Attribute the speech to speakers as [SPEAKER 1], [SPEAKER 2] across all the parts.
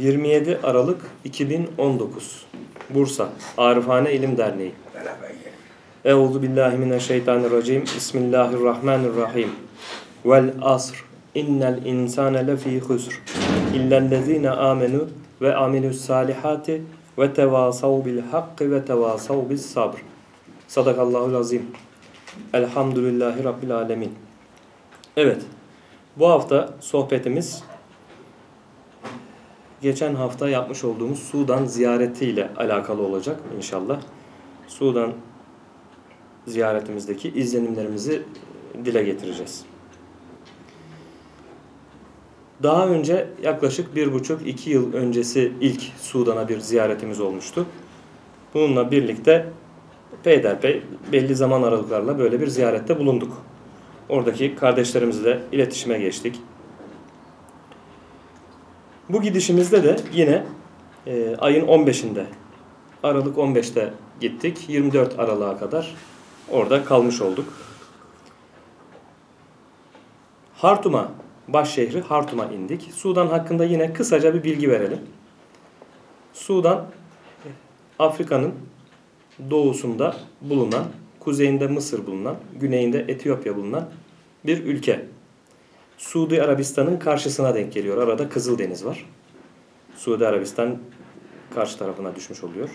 [SPEAKER 1] 27 Aralık 2019 Bursa Arifane İlim Derneği. Euzu billahi mineşşeytanirracim. Bismillahirrahmanirrahim. Vel asr. İnnel insane lefî husr illellezîne amenu ve amilus salihati ve tevasav bil hakkı ve tevasav bis sabr. Sadakallahul azim Elhamdülillahi Rabbil alemin Evet bu hafta sohbetimiz geçen hafta yapmış olduğumuz Sudan ziyaretiyle alakalı olacak inşallah. Sudan ziyaretimizdeki izlenimlerimizi dile getireceğiz. Daha önce yaklaşık bir buçuk iki yıl öncesi ilk Sudan'a bir ziyaretimiz olmuştu. Bununla birlikte peyderpey belli zaman aralıklarla böyle bir ziyarette bulunduk. Oradaki kardeşlerimizle iletişime geçtik. Bu gidişimizde de yine e, ayın 15'inde Aralık 15'te gittik. 24 Aralık'a kadar orada kalmış olduk. Hartum'a, baş şehri Hartum'a indik. Sudan hakkında yine kısaca bir bilgi verelim. Sudan Afrika'nın doğusunda bulunan, kuzeyinde Mısır bulunan, güneyinde Etiyopya bulunan bir ülke. Suudi Arabistan'ın karşısına denk geliyor. Arada Kızıldeniz var. Suudi Arabistan karşı tarafına düşmüş oluyor.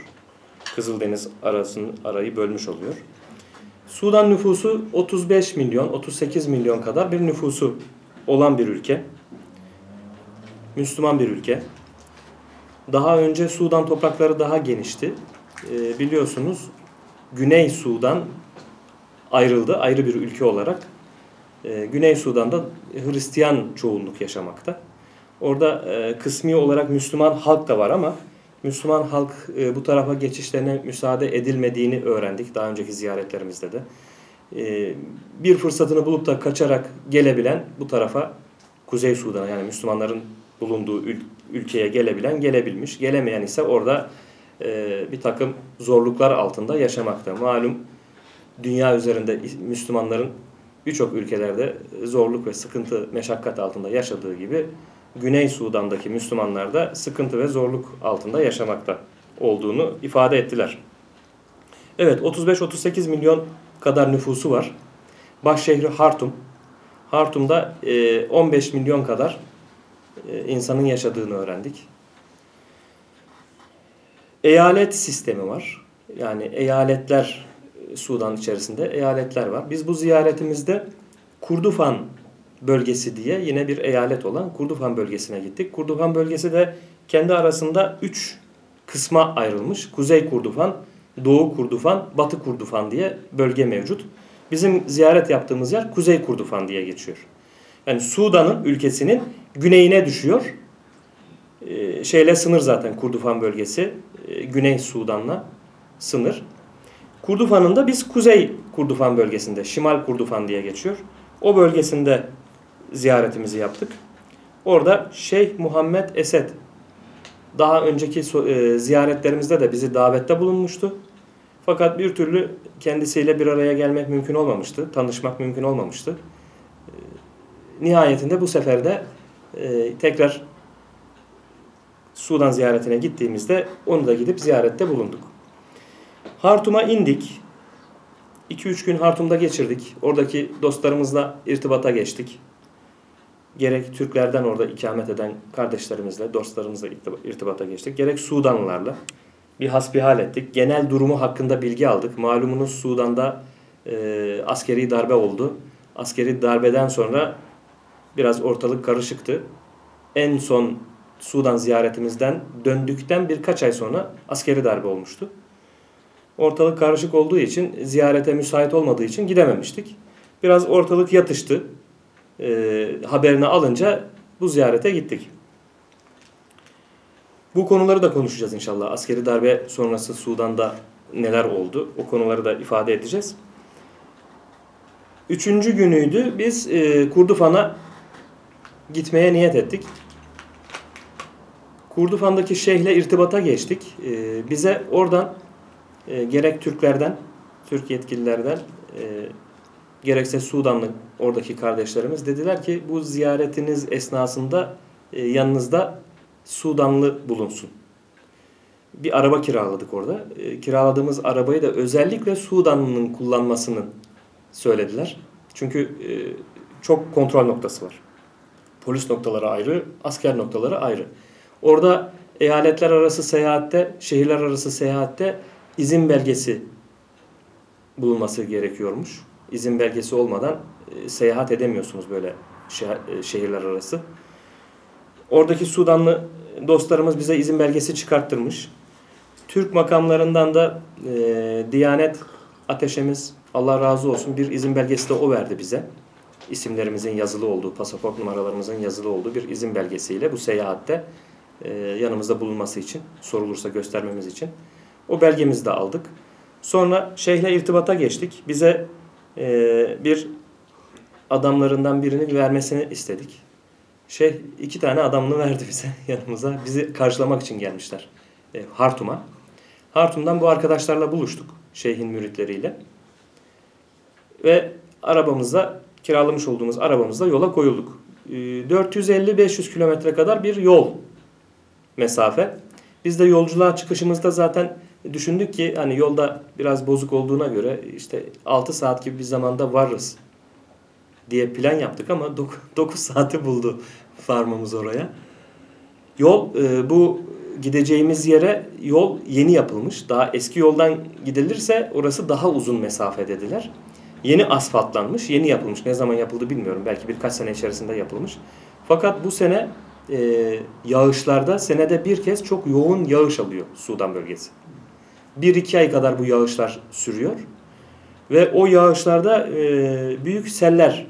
[SPEAKER 1] Kızıldeniz arasını arayı bölmüş oluyor. Sudan nüfusu 35 milyon, 38 milyon kadar bir nüfusu olan bir ülke. Müslüman bir ülke. Daha önce Sudan toprakları daha genişti. Ee, biliyorsunuz Güney Sudan ayrıldı ayrı bir ülke olarak. Ee, Güney Sudan'da Hristiyan çoğunluk yaşamakta. Orada e, kısmi olarak Müslüman halk da var ama Müslüman halk e, bu tarafa geçişlerine müsaade edilmediğini öğrendik daha önceki ziyaretlerimizde de. E, bir fırsatını bulup da kaçarak gelebilen bu tarafa Kuzey Sudan'a yani Müslümanların bulunduğu ül ülkeye gelebilen gelebilmiş. Gelemeyen ise orada e, bir takım zorluklar altında yaşamakta. Malum dünya üzerinde Müslümanların birçok ülkelerde zorluk ve sıkıntı, meşakkat altında yaşadığı gibi Güney Sudan'daki Müslümanlar da sıkıntı ve zorluk altında yaşamakta olduğunu ifade ettiler. Evet 35-38 milyon kadar nüfusu var. Baş şehri Hartum. Hartum'da 15 milyon kadar insanın yaşadığını öğrendik. Eyalet sistemi var. Yani eyaletler Sudan içerisinde eyaletler var. Biz bu ziyaretimizde Kurdufan bölgesi diye yine bir eyalet olan Kurdufan bölgesine gittik. Kurdufan bölgesi de kendi arasında üç kısma ayrılmış. Kuzey Kurdufan, Doğu Kurdufan, Batı Kurdufan diye bölge mevcut. Bizim ziyaret yaptığımız yer Kuzey Kurdufan diye geçiyor. Yani Sudan'ın ülkesinin güneyine düşüyor. Ee, şeyle sınır zaten Kurdufan bölgesi. Ee, Güney Sudan'la sınır. Kurdufan'ın da biz Kuzey Kurdufan bölgesinde, Şimal Kurdufan diye geçiyor. O bölgesinde ziyaretimizi yaptık. Orada Şeyh Muhammed Esed daha önceki e, ziyaretlerimizde de bizi davette bulunmuştu. Fakat bir türlü kendisiyle bir araya gelmek mümkün olmamıştı. Tanışmak mümkün olmamıştı. E, nihayetinde bu sefer de e, tekrar Sudan ziyaretine gittiğimizde onu da gidip ziyarette bulunduk. Hartum'a indik. 2-3 gün Hartum'da geçirdik. Oradaki dostlarımızla irtibata geçtik. Gerek Türklerden orada ikamet eden kardeşlerimizle, dostlarımızla irtibata geçtik. Gerek Sudanlılarla bir hasbihal ettik. Genel durumu hakkında bilgi aldık. Malumunuz Sudan'da e, askeri darbe oldu. Askeri darbeden sonra biraz ortalık karışıktı. En son Sudan ziyaretimizden döndükten birkaç ay sonra askeri darbe olmuştu. Ortalık karışık olduğu için, ziyarete müsait olmadığı için gidememiştik. Biraz ortalık yatıştı. E, haberini alınca bu ziyarete gittik. Bu konuları da konuşacağız inşallah. Askeri darbe sonrası Sudan'da neler oldu? O konuları da ifade edeceğiz. Üçüncü günüydü. Biz e, Kurdufan'a gitmeye niyet ettik. Kurdufan'daki şeyhle irtibata geçtik. E, bize oradan e, gerek Türklerden, Türk yetkililerden e, gerekse Sudanlı oradaki kardeşlerimiz dediler ki bu ziyaretiniz esnasında e, yanınızda Sudanlı bulunsun. Bir araba kiraladık orada. E, kiraladığımız arabayı da özellikle Sudanlı'nın kullanmasını söylediler. Çünkü e, çok kontrol noktası var. Polis noktaları ayrı, asker noktaları ayrı. Orada eyaletler arası seyahatte, şehirler arası seyahatte izin belgesi bulunması gerekiyormuş. İzin belgesi olmadan e, seyahat edemiyorsunuz böyle e, şehirler arası. Oradaki Sudanlı dostlarımız bize izin belgesi çıkarttırmış. Türk makamlarından da e, Diyanet ateşemiz Allah razı olsun bir izin belgesi de o verdi bize. İsimlerimizin yazılı olduğu, pasaport numaralarımızın yazılı olduğu bir izin belgesiyle bu seyahatte e, yanımızda bulunması için, sorulursa göstermemiz için. O belgemizi de aldık. Sonra şeyhle irtibata geçtik. Bize e, bir adamlarından birini vermesini istedik. Şeyh iki tane adamını verdi bize yanımıza. Bizi karşılamak için gelmişler e, Hartum'a. Hartum'dan bu arkadaşlarla buluştuk. Şeyhin müritleriyle. Ve arabamızda kiralamış olduğumuz arabamızda yola koyulduk. E, 450-500 kilometre kadar bir yol mesafe. Biz de yolculuğa çıkışımızda zaten düşündük ki hani yolda biraz bozuk olduğuna göre işte 6 saat gibi bir zamanda varırız diye plan yaptık ama 9 saati buldu farmamız oraya. Yol e, bu gideceğimiz yere yol yeni yapılmış. Daha eski yoldan gidilirse orası daha uzun mesafe dediler. Yeni asfaltlanmış, yeni yapılmış. Ne zaman yapıldı bilmiyorum. Belki birkaç sene içerisinde yapılmış. Fakat bu sene e, yağışlarda senede bir kez çok yoğun yağış alıyor Sudan bölgesi. Bir iki ay kadar bu yağışlar sürüyor. Ve o yağışlarda e, büyük seller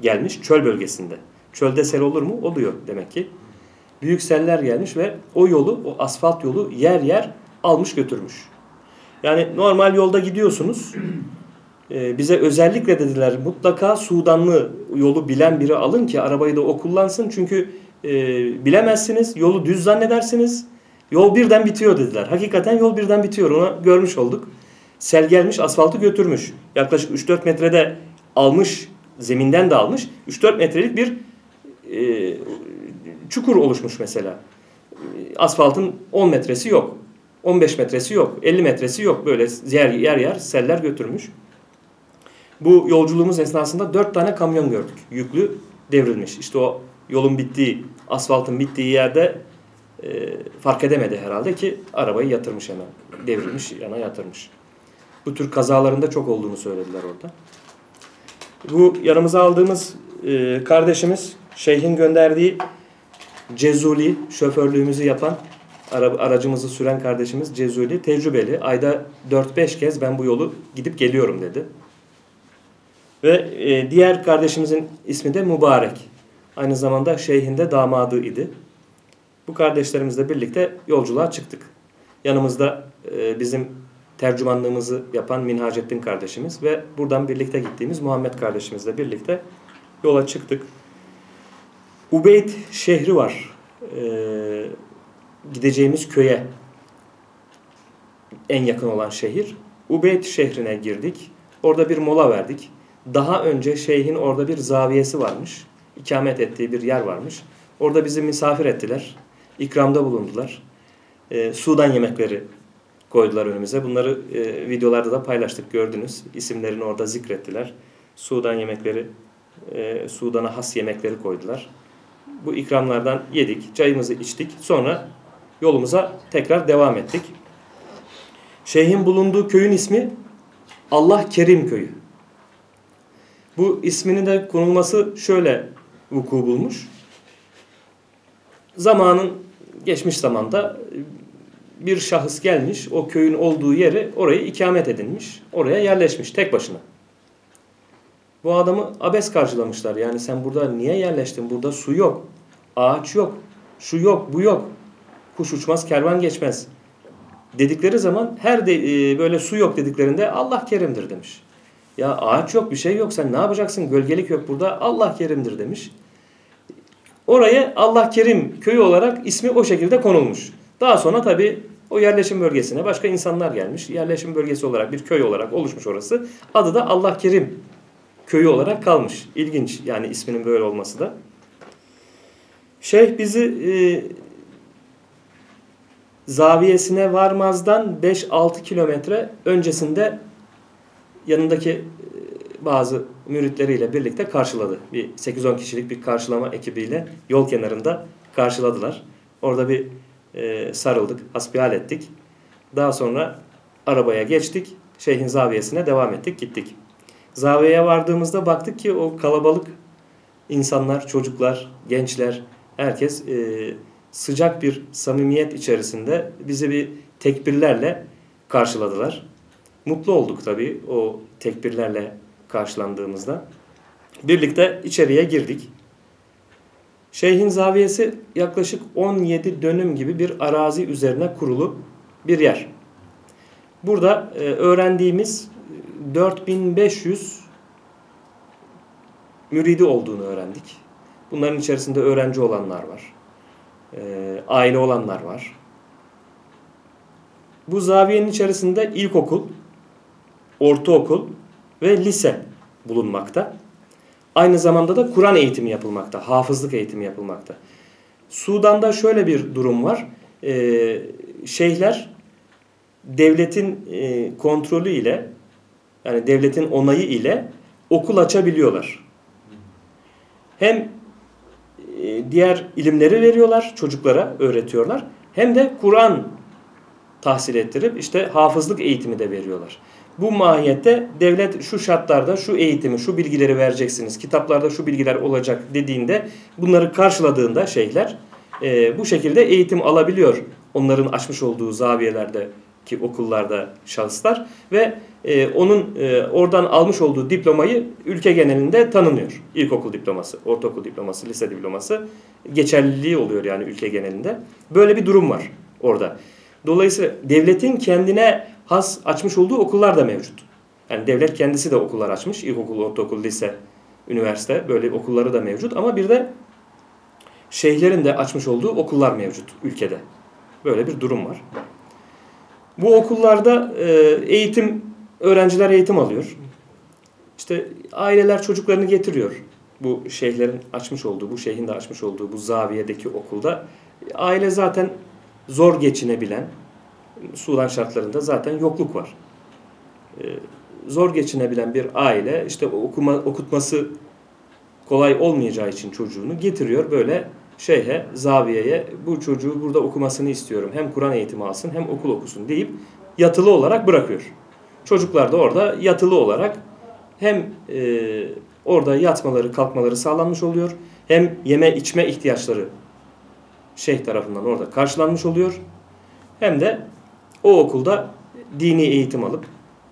[SPEAKER 1] gelmiş çöl bölgesinde. Çölde sel olur mu? Oluyor demek ki. Büyük seller gelmiş ve o yolu, o asfalt yolu yer yer almış götürmüş. Yani normal yolda gidiyorsunuz. Ee, bize özellikle dediler mutlaka Sudanlı yolu bilen biri alın ki arabayı da o kullansın. Çünkü e, bilemezsiniz, yolu düz zannedersiniz. Yol birden bitiyor dediler. Hakikaten yol birden bitiyor. Onu görmüş olduk. Sel gelmiş asfaltı götürmüş. Yaklaşık 3-4 metrede almış zeminden de almış. 3-4 metrelik bir e, çukur oluşmuş mesela. Asfaltın 10 metresi yok. 15 metresi yok. 50 metresi yok. Böyle yer yer yer seller götürmüş. Bu yolculuğumuz esnasında 4 tane kamyon gördük. Yüklü devrilmiş. İşte o yolun bittiği, asfaltın bittiği yerde e, fark edemedi herhalde ki arabayı yatırmış hemen. Devrilmiş, yana yatırmış. Bu tür kazalarında çok olduğunu söylediler orada. Bu yanımıza aldığımız e, kardeşimiz şeyhin gönderdiği Cezuli şoförlüğümüzü yapan aracımızı süren kardeşimiz Cezuli tecrübeli. Ayda 4-5 kez ben bu yolu gidip geliyorum dedi. Ve e, diğer kardeşimizin ismi de Mübarek. Aynı zamanda şeyhin de damadı idi. Bu kardeşlerimizle birlikte yolculuğa çıktık. Yanımızda e, bizim tercümanlığımızı yapan Minhacettin kardeşimiz ve buradan birlikte gittiğimiz Muhammed kardeşimizle birlikte yola çıktık. Ubeyd şehri var. Ee, gideceğimiz köye en yakın olan şehir. Ubeyd şehrine girdik. Orada bir mola verdik. Daha önce şeyhin orada bir zaviyesi varmış. İkamet ettiği bir yer varmış. Orada bizi misafir ettiler. İkramda bulundular. Ee, Sudan yemekleri koydular önümüze. Bunları e, videolarda da paylaştık gördünüz. İsimlerini orada zikrettiler. Sudan yemekleri, e, Sudan'a has yemekleri koydular. Bu ikramlardan yedik, çayımızı içtik. Sonra yolumuza tekrar devam ettik. Şeyhin bulunduğu köyün ismi Allah Kerim Köyü. Bu isminin de konulması şöyle vuku bulmuş. Zamanın geçmiş zamanda bir şahıs gelmiş, o köyün olduğu yeri orayı ikamet edinmiş, oraya yerleşmiş tek başına. Bu adamı abes karşılamışlar. Yani sen burada niye yerleştin? Burada su yok, ağaç yok, şu yok, bu yok. Kuş uçmaz, kervan geçmez. Dedikleri zaman her de, e, böyle su yok dediklerinde Allah kerimdir demiş. Ya ağaç yok, bir şey yok. Sen ne yapacaksın? Gölgelik yok burada. Allah kerimdir demiş. Oraya Allah Kerim köyü olarak ismi o şekilde konulmuş. Daha sonra tabi o yerleşim bölgesine başka insanlar gelmiş. Yerleşim bölgesi olarak bir köy olarak oluşmuş orası. Adı da Allah Kerim köyü olarak kalmış. İlginç yani isminin böyle olması da. Şeyh bizi e, zaviyesine varmazdan 5-6 kilometre öncesinde yanındaki bazı müritleriyle birlikte karşıladı. Bir 8-10 kişilik bir karşılama ekibiyle yol kenarında karşıladılar. Orada bir e, sarıldık, hasbihal ettik. Daha sonra arabaya geçtik. Şeyhin zaviyesine devam ettik, gittik. Zaviyeye vardığımızda baktık ki o kalabalık insanlar, çocuklar, gençler, herkes e, sıcak bir samimiyet içerisinde bizi bir tekbirlerle karşıladılar. Mutlu olduk tabii o tekbirlerle karşılandığımızda. Birlikte içeriye girdik. Şeyhin zaviyesi yaklaşık 17 dönüm gibi bir arazi üzerine kurulu bir yer. Burada e, öğrendiğimiz 4500 müridi olduğunu öğrendik. Bunların içerisinde öğrenci olanlar var. E, aile olanlar var. Bu zaviyenin içerisinde ilkokul, ortaokul ve lise bulunmakta. Aynı zamanda da Kur'an eğitimi yapılmakta, hafızlık eğitimi yapılmakta. Sudan'da şöyle bir durum var. Ee, şeyhler devletin e, kontrolü ile yani devletin onayı ile okul açabiliyorlar. Hem e, diğer ilimleri veriyorlar çocuklara, öğretiyorlar. Hem de Kur'an tahsil ettirip işte hafızlık eğitimi de veriyorlar. Bu mahiyette devlet şu şartlarda şu eğitimi, şu bilgileri vereceksiniz, kitaplarda şu bilgiler olacak dediğinde bunları karşıladığında şeyhler e, bu şekilde eğitim alabiliyor. Onların açmış olduğu zaviyelerde ki okullarda şahıslar ve e, onun e, oradan almış olduğu diplomayı ülke genelinde tanınıyor. İlkokul diploması, ortaokul diploması, lise diploması geçerliliği oluyor yani ülke genelinde. Böyle bir durum var orada. Dolayısıyla devletin kendine has açmış olduğu okullar da mevcut. Yani devlet kendisi de okullar açmış. İlkokul, ortaokul, lise, üniversite böyle okulları da mevcut. Ama bir de şeyhlerin de açmış olduğu okullar mevcut ülkede. Böyle bir durum var. Bu okullarda e, eğitim, öğrenciler eğitim alıyor. İşte aileler çocuklarını getiriyor. Bu şeyhlerin açmış olduğu, bu şeyhin de açmış olduğu bu zaviyedeki okulda. Aile zaten zor geçinebilen, Sudan şartlarında zaten yokluk var. Ee, zor geçinebilen bir aile işte okuma, okutması kolay olmayacağı için çocuğunu getiriyor böyle şeyhe, zaviyeye bu çocuğu burada okumasını istiyorum. Hem Kur'an eğitimi alsın hem okul okusun deyip yatılı olarak bırakıyor. Çocuklar da orada yatılı olarak hem e, orada yatmaları, kalkmaları sağlanmış oluyor. Hem yeme içme ihtiyaçları şeyh tarafından orada karşılanmış oluyor. Hem de o okulda dini eğitim alıp,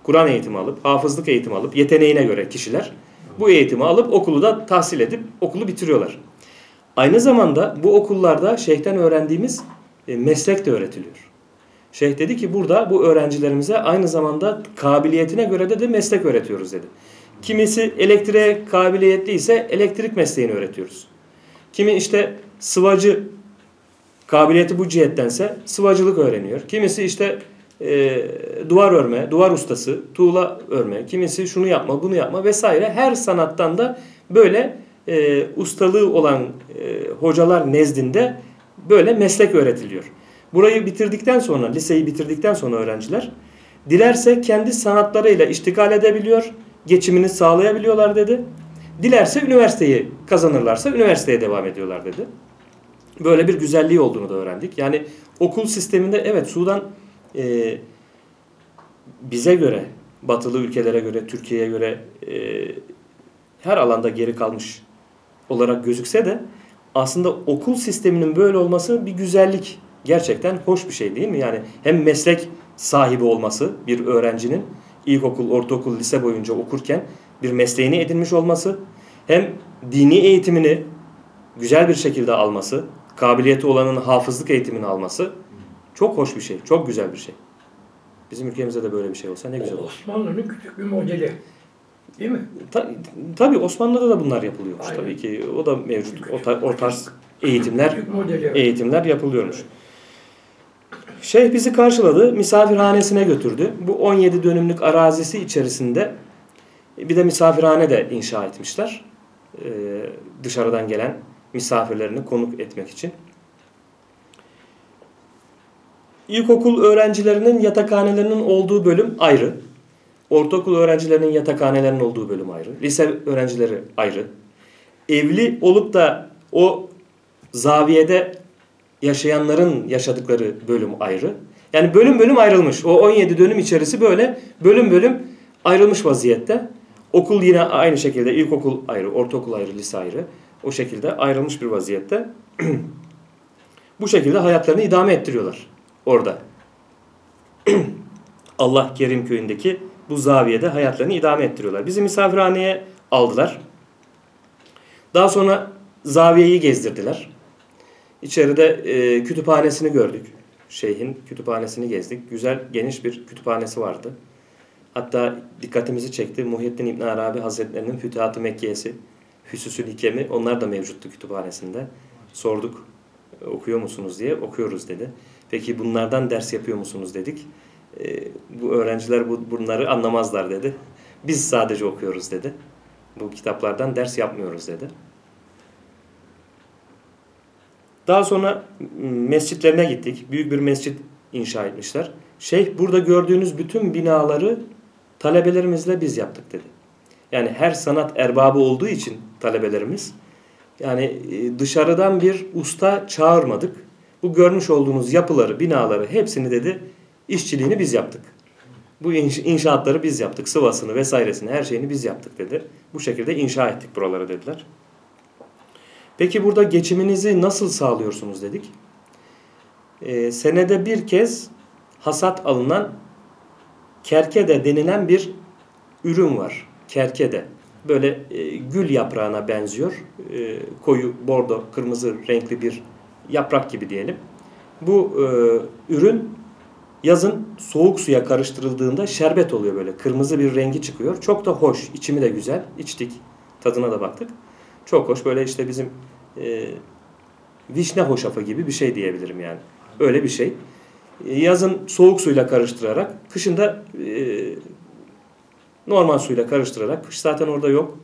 [SPEAKER 1] Kur'an eğitimi alıp, hafızlık eğitimi alıp, yeteneğine göre kişiler bu eğitimi alıp okulu da tahsil edip okulu bitiriyorlar. Aynı zamanda bu okullarda şeyhten öğrendiğimiz e, meslek de öğretiliyor. Şeyh dedi ki burada bu öğrencilerimize aynı zamanda kabiliyetine göre de, de meslek öğretiyoruz dedi. Kimisi elektriğe kabiliyetli ise elektrik mesleğini öğretiyoruz. Kimi işte sıvacı kabiliyeti bu cihettense sıvacılık öğreniyor. Kimisi işte e, duvar örme, duvar ustası, tuğla örme, kimisi şunu yapma, bunu yapma vesaire. Her sanattan da böyle e, ustalığı olan e, hocalar nezdinde böyle meslek öğretiliyor. Burayı bitirdikten sonra, liseyi bitirdikten sonra öğrenciler dilerse kendi sanatlarıyla iştikal edebiliyor, geçimini sağlayabiliyorlar dedi. Dilerse üniversiteyi kazanırlarsa üniversiteye devam ediyorlar dedi. Böyle bir güzelliği olduğunu da öğrendik. Yani okul sisteminde evet Sudan e, bize göre, batılı ülkelere göre, Türkiye'ye göre e, her alanda geri kalmış olarak gözükse de aslında okul sisteminin böyle olması bir güzellik. Gerçekten hoş bir şey değil mi? Yani hem meslek sahibi olması bir öğrencinin ilkokul, ortaokul, lise boyunca okurken bir mesleğini edinmiş olması hem dini eğitimini güzel bir şekilde alması, kabiliyeti olanın hafızlık eğitimini alması çok hoş bir şey, çok güzel bir şey. Bizim ülkemizde de böyle bir şey olsa ne güzel olur.
[SPEAKER 2] Osmanlı'nın küçük bir modeli. Değil mi?
[SPEAKER 1] Ta, tabii Osmanlı'da da bunlar yapılıyormuş
[SPEAKER 2] Aynen.
[SPEAKER 1] tabii ki. O da mevcut. O, ta- o tarz eğitimler eğitimler yapılıyormuş. Şeyh bizi karşıladı, misafirhanesine götürdü. Bu 17 dönümlük arazisi içerisinde bir de misafirhane de inşa etmişler. Ee, dışarıdan gelen misafirlerini konuk etmek için. İlkokul öğrencilerinin yatakhanelerinin olduğu bölüm ayrı. Ortaokul öğrencilerinin yatakhanelerinin olduğu bölüm ayrı. Lise öğrencileri ayrı. Evli olup da o zaviyede yaşayanların yaşadıkları bölüm ayrı. Yani bölüm bölüm ayrılmış. O 17 dönüm içerisi böyle bölüm bölüm ayrılmış vaziyette. Okul yine aynı şekilde ilkokul ayrı, ortaokul ayrı, lise ayrı. O şekilde ayrılmış bir vaziyette. Bu şekilde hayatlarını idame ettiriyorlar orada. Allah Kerim köyündeki bu zaviyede hayatlarını idame ettiriyorlar. Bizi misafirhaneye aldılar. Daha sonra zaviyeyi gezdirdiler. İçeride e, kütüphanesini gördük. Şeyhin kütüphanesini gezdik. Güzel, geniş bir kütüphanesi vardı. Hatta dikkatimizi çekti. Muhyiddin İbn Arabi Hazretlerinin Fütuhat-ı Mekke'si, Hüsüsül Hikemi onlar da mevcuttu kütüphanesinde. Sorduk okuyor musunuz diye. Okuyoruz dedi. Peki bunlardan ders yapıyor musunuz dedik. E, bu öğrenciler bu, bunları anlamazlar dedi. Biz sadece okuyoruz dedi. Bu kitaplardan ders yapmıyoruz dedi. Daha sonra mescitlerine gittik. Büyük bir mescit inşa etmişler. Şeyh burada gördüğünüz bütün binaları talebelerimizle biz yaptık dedi. Yani her sanat erbabı olduğu için talebelerimiz yani e, dışarıdan bir usta çağırmadık. Bu görmüş olduğunuz yapıları, binaları hepsini dedi işçiliğini biz yaptık. Bu inşaatları biz yaptık. Sıvasını vesairesini her şeyini biz yaptık dedi. Bu şekilde inşa ettik buraları dediler. Peki burada geçiminizi nasıl sağlıyorsunuz dedik. Ee, senede bir kez hasat alınan kerkede denilen bir ürün var. Kerkede. Böyle e, gül yaprağına benziyor. E, koyu, bordo, kırmızı renkli bir yaprak gibi diyelim. Bu e, ürün yazın soğuk suya karıştırıldığında şerbet oluyor böyle. Kırmızı bir rengi çıkıyor. Çok da hoş. İçimi de güzel. İçtik. Tadına da baktık. Çok hoş. Böyle işte bizim e, vişne hoşafı gibi bir şey diyebilirim yani. Öyle bir şey. E, yazın soğuk suyla karıştırarak, kışın da e, normal suyla karıştırarak, kış zaten orada yok.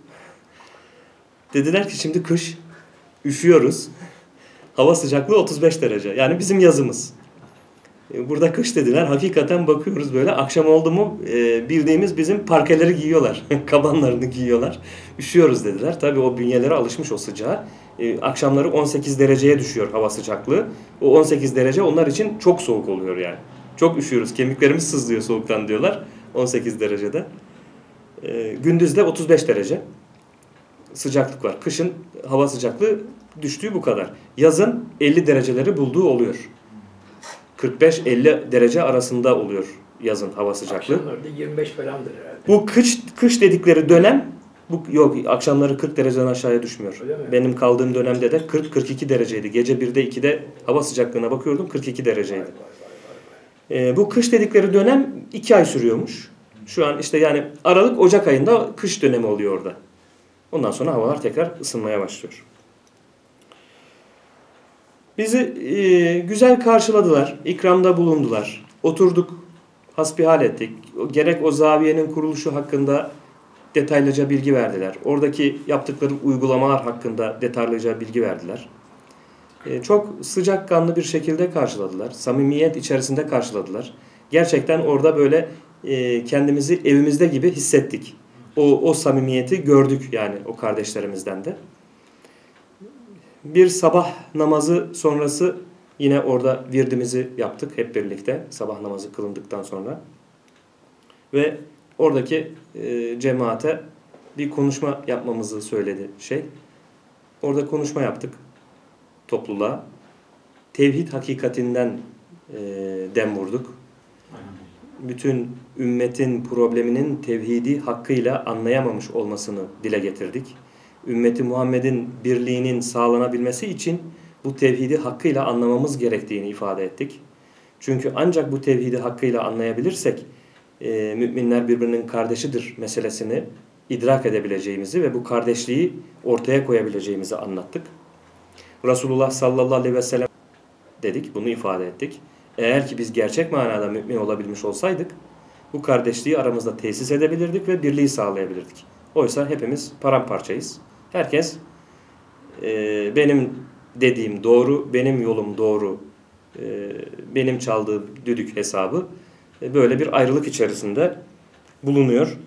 [SPEAKER 1] Dediler ki şimdi kış, üşüyoruz. Hava sıcaklığı 35 derece. Yani bizim yazımız. E, burada kış dediler. Hakikaten bakıyoruz böyle. Akşam oldu mu e, bildiğimiz bizim parkeleri giyiyorlar. Kabanlarını giyiyorlar. Üşüyoruz dediler. Tabii o bünyeleri alışmış o sıcağa. E, akşamları 18 dereceye düşüyor hava sıcaklığı. O 18 derece onlar için çok soğuk oluyor yani. Çok üşüyoruz. Kemiklerimiz sızlıyor soğuktan diyorlar. 18 derecede. Gündüzde 35 derece sıcaklık var. Kışın hava sıcaklığı düştüğü bu kadar. Yazın 50 dereceleri bulduğu oluyor. 45-50 derece arasında oluyor yazın hava sıcaklığı.
[SPEAKER 2] Akşamlarda 25 falandır herhalde.
[SPEAKER 1] Bu kış kış dedikleri dönem bu yok akşamları 40 dereceden aşağıya düşmüyor. Benim kaldığım dönemde de 40-42 dereceydi. Gece 1'de 2'de hava sıcaklığına bakıyordum 42 dereceydi. Ee, bu kış dedikleri dönem 2 ay sürüyormuş. Şu an işte yani Aralık Ocak ayında kış dönemi oluyor orada. Ondan sonra havalar tekrar ısınmaya başlıyor. Bizi e, güzel karşıladılar, ikramda bulundular. Oturduk, hasbihal ettik. Gerek o zaviyenin kuruluşu hakkında detaylıca bilgi verdiler. Oradaki yaptıkları uygulamalar hakkında detaylıca bilgi verdiler. E, çok sıcakkanlı bir şekilde karşıladılar. Samimiyet içerisinde karşıladılar. Gerçekten orada böyle e, kendimizi evimizde gibi hissettik. O, o samimiyeti gördük yani o kardeşlerimizden de. Bir sabah namazı sonrası yine orada virdimizi yaptık hep birlikte sabah namazı kılındıktan sonra. Ve oradaki e, cemaate bir konuşma yapmamızı söyledi şey. Orada konuşma yaptık topluluğa. Tevhid hakikatinden e, dem vurduk. Bütün ümmetin probleminin tevhidi hakkıyla anlayamamış olmasını dile getirdik ümmeti Muhammed'in birliğinin sağlanabilmesi için bu tevhidi hakkıyla anlamamız gerektiğini ifade ettik. Çünkü ancak bu tevhidi hakkıyla anlayabilirsek e, müminler birbirinin kardeşidir meselesini idrak edebileceğimizi ve bu kardeşliği ortaya koyabileceğimizi anlattık. Resulullah sallallahu aleyhi ve sellem dedik, bunu ifade ettik. Eğer ki biz gerçek manada mümin olabilmiş olsaydık bu kardeşliği aramızda tesis edebilirdik ve birliği sağlayabilirdik. Oysa hepimiz paramparçayız. Herkes e, benim dediğim doğru, benim yolum doğru e, benim çaldığım düdük hesabı e, böyle bir ayrılık içerisinde bulunuyor.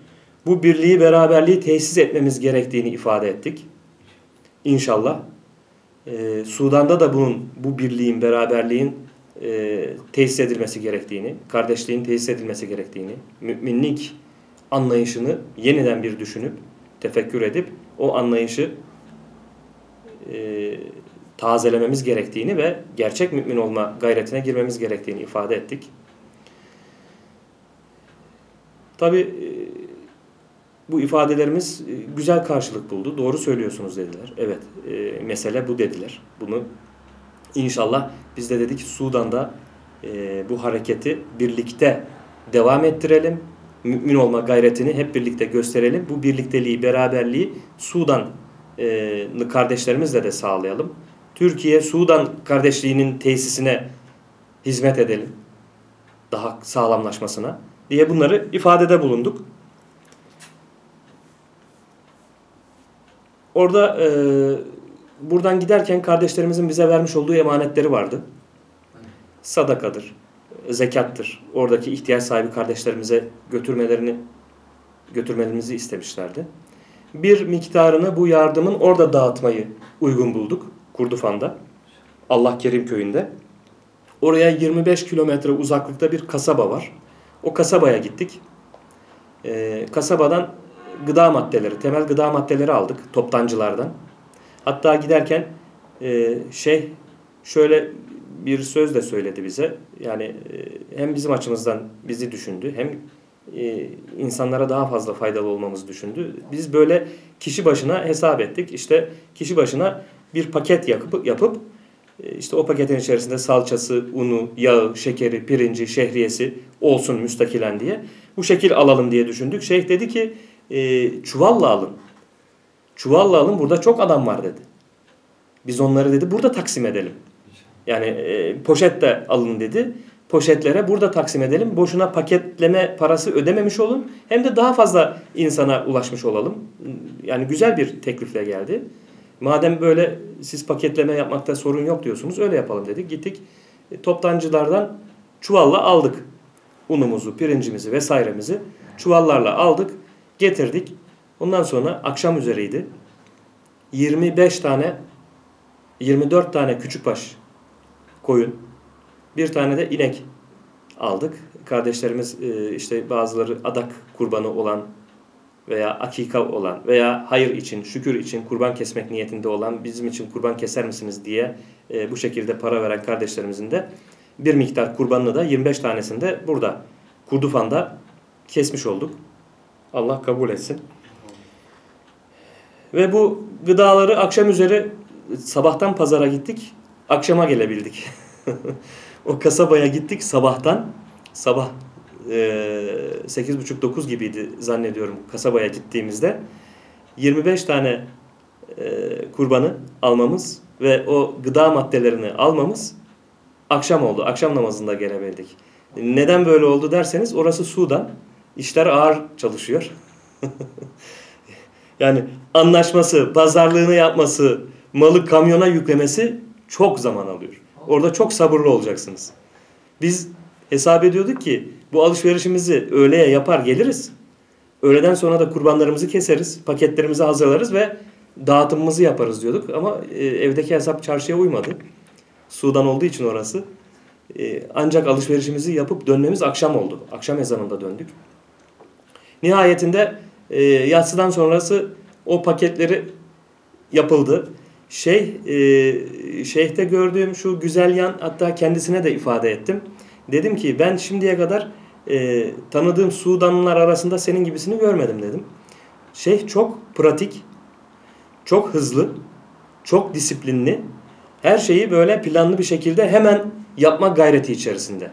[SPEAKER 1] Bu birliği, beraberliği tesis etmemiz gerektiğini ifade ettik. İnşallah. E, Sudan'da da bunun, bu birliğin, beraberliğin e, tesis edilmesi gerektiğini, kardeşliğin tesis edilmesi gerektiğini, müminlik anlayışını yeniden bir düşünüp, tefekkür edip o anlayışı e, tazelememiz gerektiğini ve gerçek mümin olma gayretine girmemiz gerektiğini ifade ettik. Tabi bu ifadelerimiz e, güzel karşılık buldu. Doğru söylüyorsunuz dediler. Evet e, mesele bu dediler. Bunu inşallah biz de dedik Sudan'da e, bu hareketi birlikte devam ettirelim. Mümin olma gayretini hep birlikte gösterelim. Bu birlikteliği, beraberliği Sudan e, kardeşlerimizle de sağlayalım. Türkiye Sudan kardeşliğinin tesisine hizmet edelim. Daha sağlamlaşmasına diye bunları ifadede bulunduk. Orada e, buradan giderken kardeşlerimizin bize vermiş olduğu emanetleri vardı. Sadakadır, zekattır. Oradaki ihtiyaç sahibi kardeşlerimize götürmelerini götürmemizi istemişlerdi. Bir miktarını bu yardımın orada dağıtmayı uygun bulduk. Kurdufan'da. Allah Kerim köyünde. Oraya 25 kilometre uzaklıkta bir kasaba var. O kasabaya gittik. Ee, kasabadan gıda maddeleri, temel gıda maddeleri aldık toptancılardan. Hatta giderken e, şey şöyle bir söz de söyledi bize. Yani e, hem bizim açımızdan bizi düşündü hem e, insanlara daha fazla faydalı olmamızı düşündü. Biz böyle kişi başına hesap ettik. İşte kişi başına bir paket yapıp, yapıp e, işte o paketin içerisinde salçası, unu, yağı, şekeri, pirinci, şehriyesi olsun müstakilen diye. Bu şekil alalım diye düşündük. Şeyh dedi ki e, çuvalla alın. Çuvalla alın burada çok adam var dedi. Biz onları dedi burada taksim edelim. Yani e, poşette alın dedi. Poşetlere burada taksim edelim. Boşuna paketleme parası ödememiş olun. Hem de daha fazla insana ulaşmış olalım. Yani güzel bir teklifle geldi. Madem böyle siz paketleme yapmakta sorun yok diyorsunuz öyle yapalım dedik. Gittik e, toptancılardan çuvalla aldık unumuzu, pirincimizi vesairemizi çuvallarla aldık, getirdik. Ondan sonra akşam üzeriydi. 25 tane 24 tane küçükbaş koyun, bir tane de inek aldık. Kardeşlerimiz e, işte bazıları adak kurbanı olan veya akika olan veya hayır için, şükür için kurban kesmek niyetinde olan bizim için kurban keser misiniz diye e, bu şekilde para veren kardeşlerimizin de bir miktar kurbanını da 25 tanesini de burada Kurdufan'da kesmiş olduk. Allah kabul etsin. Ve bu gıdaları akşam üzeri sabahtan pazara gittik. Akşama gelebildik. o kasabaya gittik sabahtan. Sabah e, 8.30-9 gibiydi zannediyorum kasabaya gittiğimizde. 25 tane e, kurbanı almamız ve o gıda maddelerini almamız akşam oldu. Akşam namazında gelebildik. Neden böyle oldu derseniz orası Sudan. İşler ağır çalışıyor. yani anlaşması, pazarlığını yapması, malı kamyona yüklemesi çok zaman alıyor. Orada çok sabırlı olacaksınız. Biz hesap ediyorduk ki bu alışverişimizi öğleye yapar geliriz. Öğleden sonra da kurbanlarımızı keseriz, paketlerimizi hazırlarız ve dağıtımımızı yaparız diyorduk. Ama e, evdeki hesap çarşıya uymadı. Sudan olduğu için orası. E, ancak alışverişimizi yapıp dönmemiz akşam oldu. Akşam ezanında döndük. Nihayetinde e, yatsıdan sonrası o paketleri yapıldı. Şey, e, şeyhte gördüğüm şu güzel yan hatta kendisine de ifade ettim. Dedim ki ben şimdiye kadar e, tanıdığım Sudanlılar arasında senin gibisini görmedim dedim. Şeyh çok pratik, çok hızlı, çok disiplinli. Her şeyi böyle planlı bir şekilde hemen yapmak gayreti içerisinde.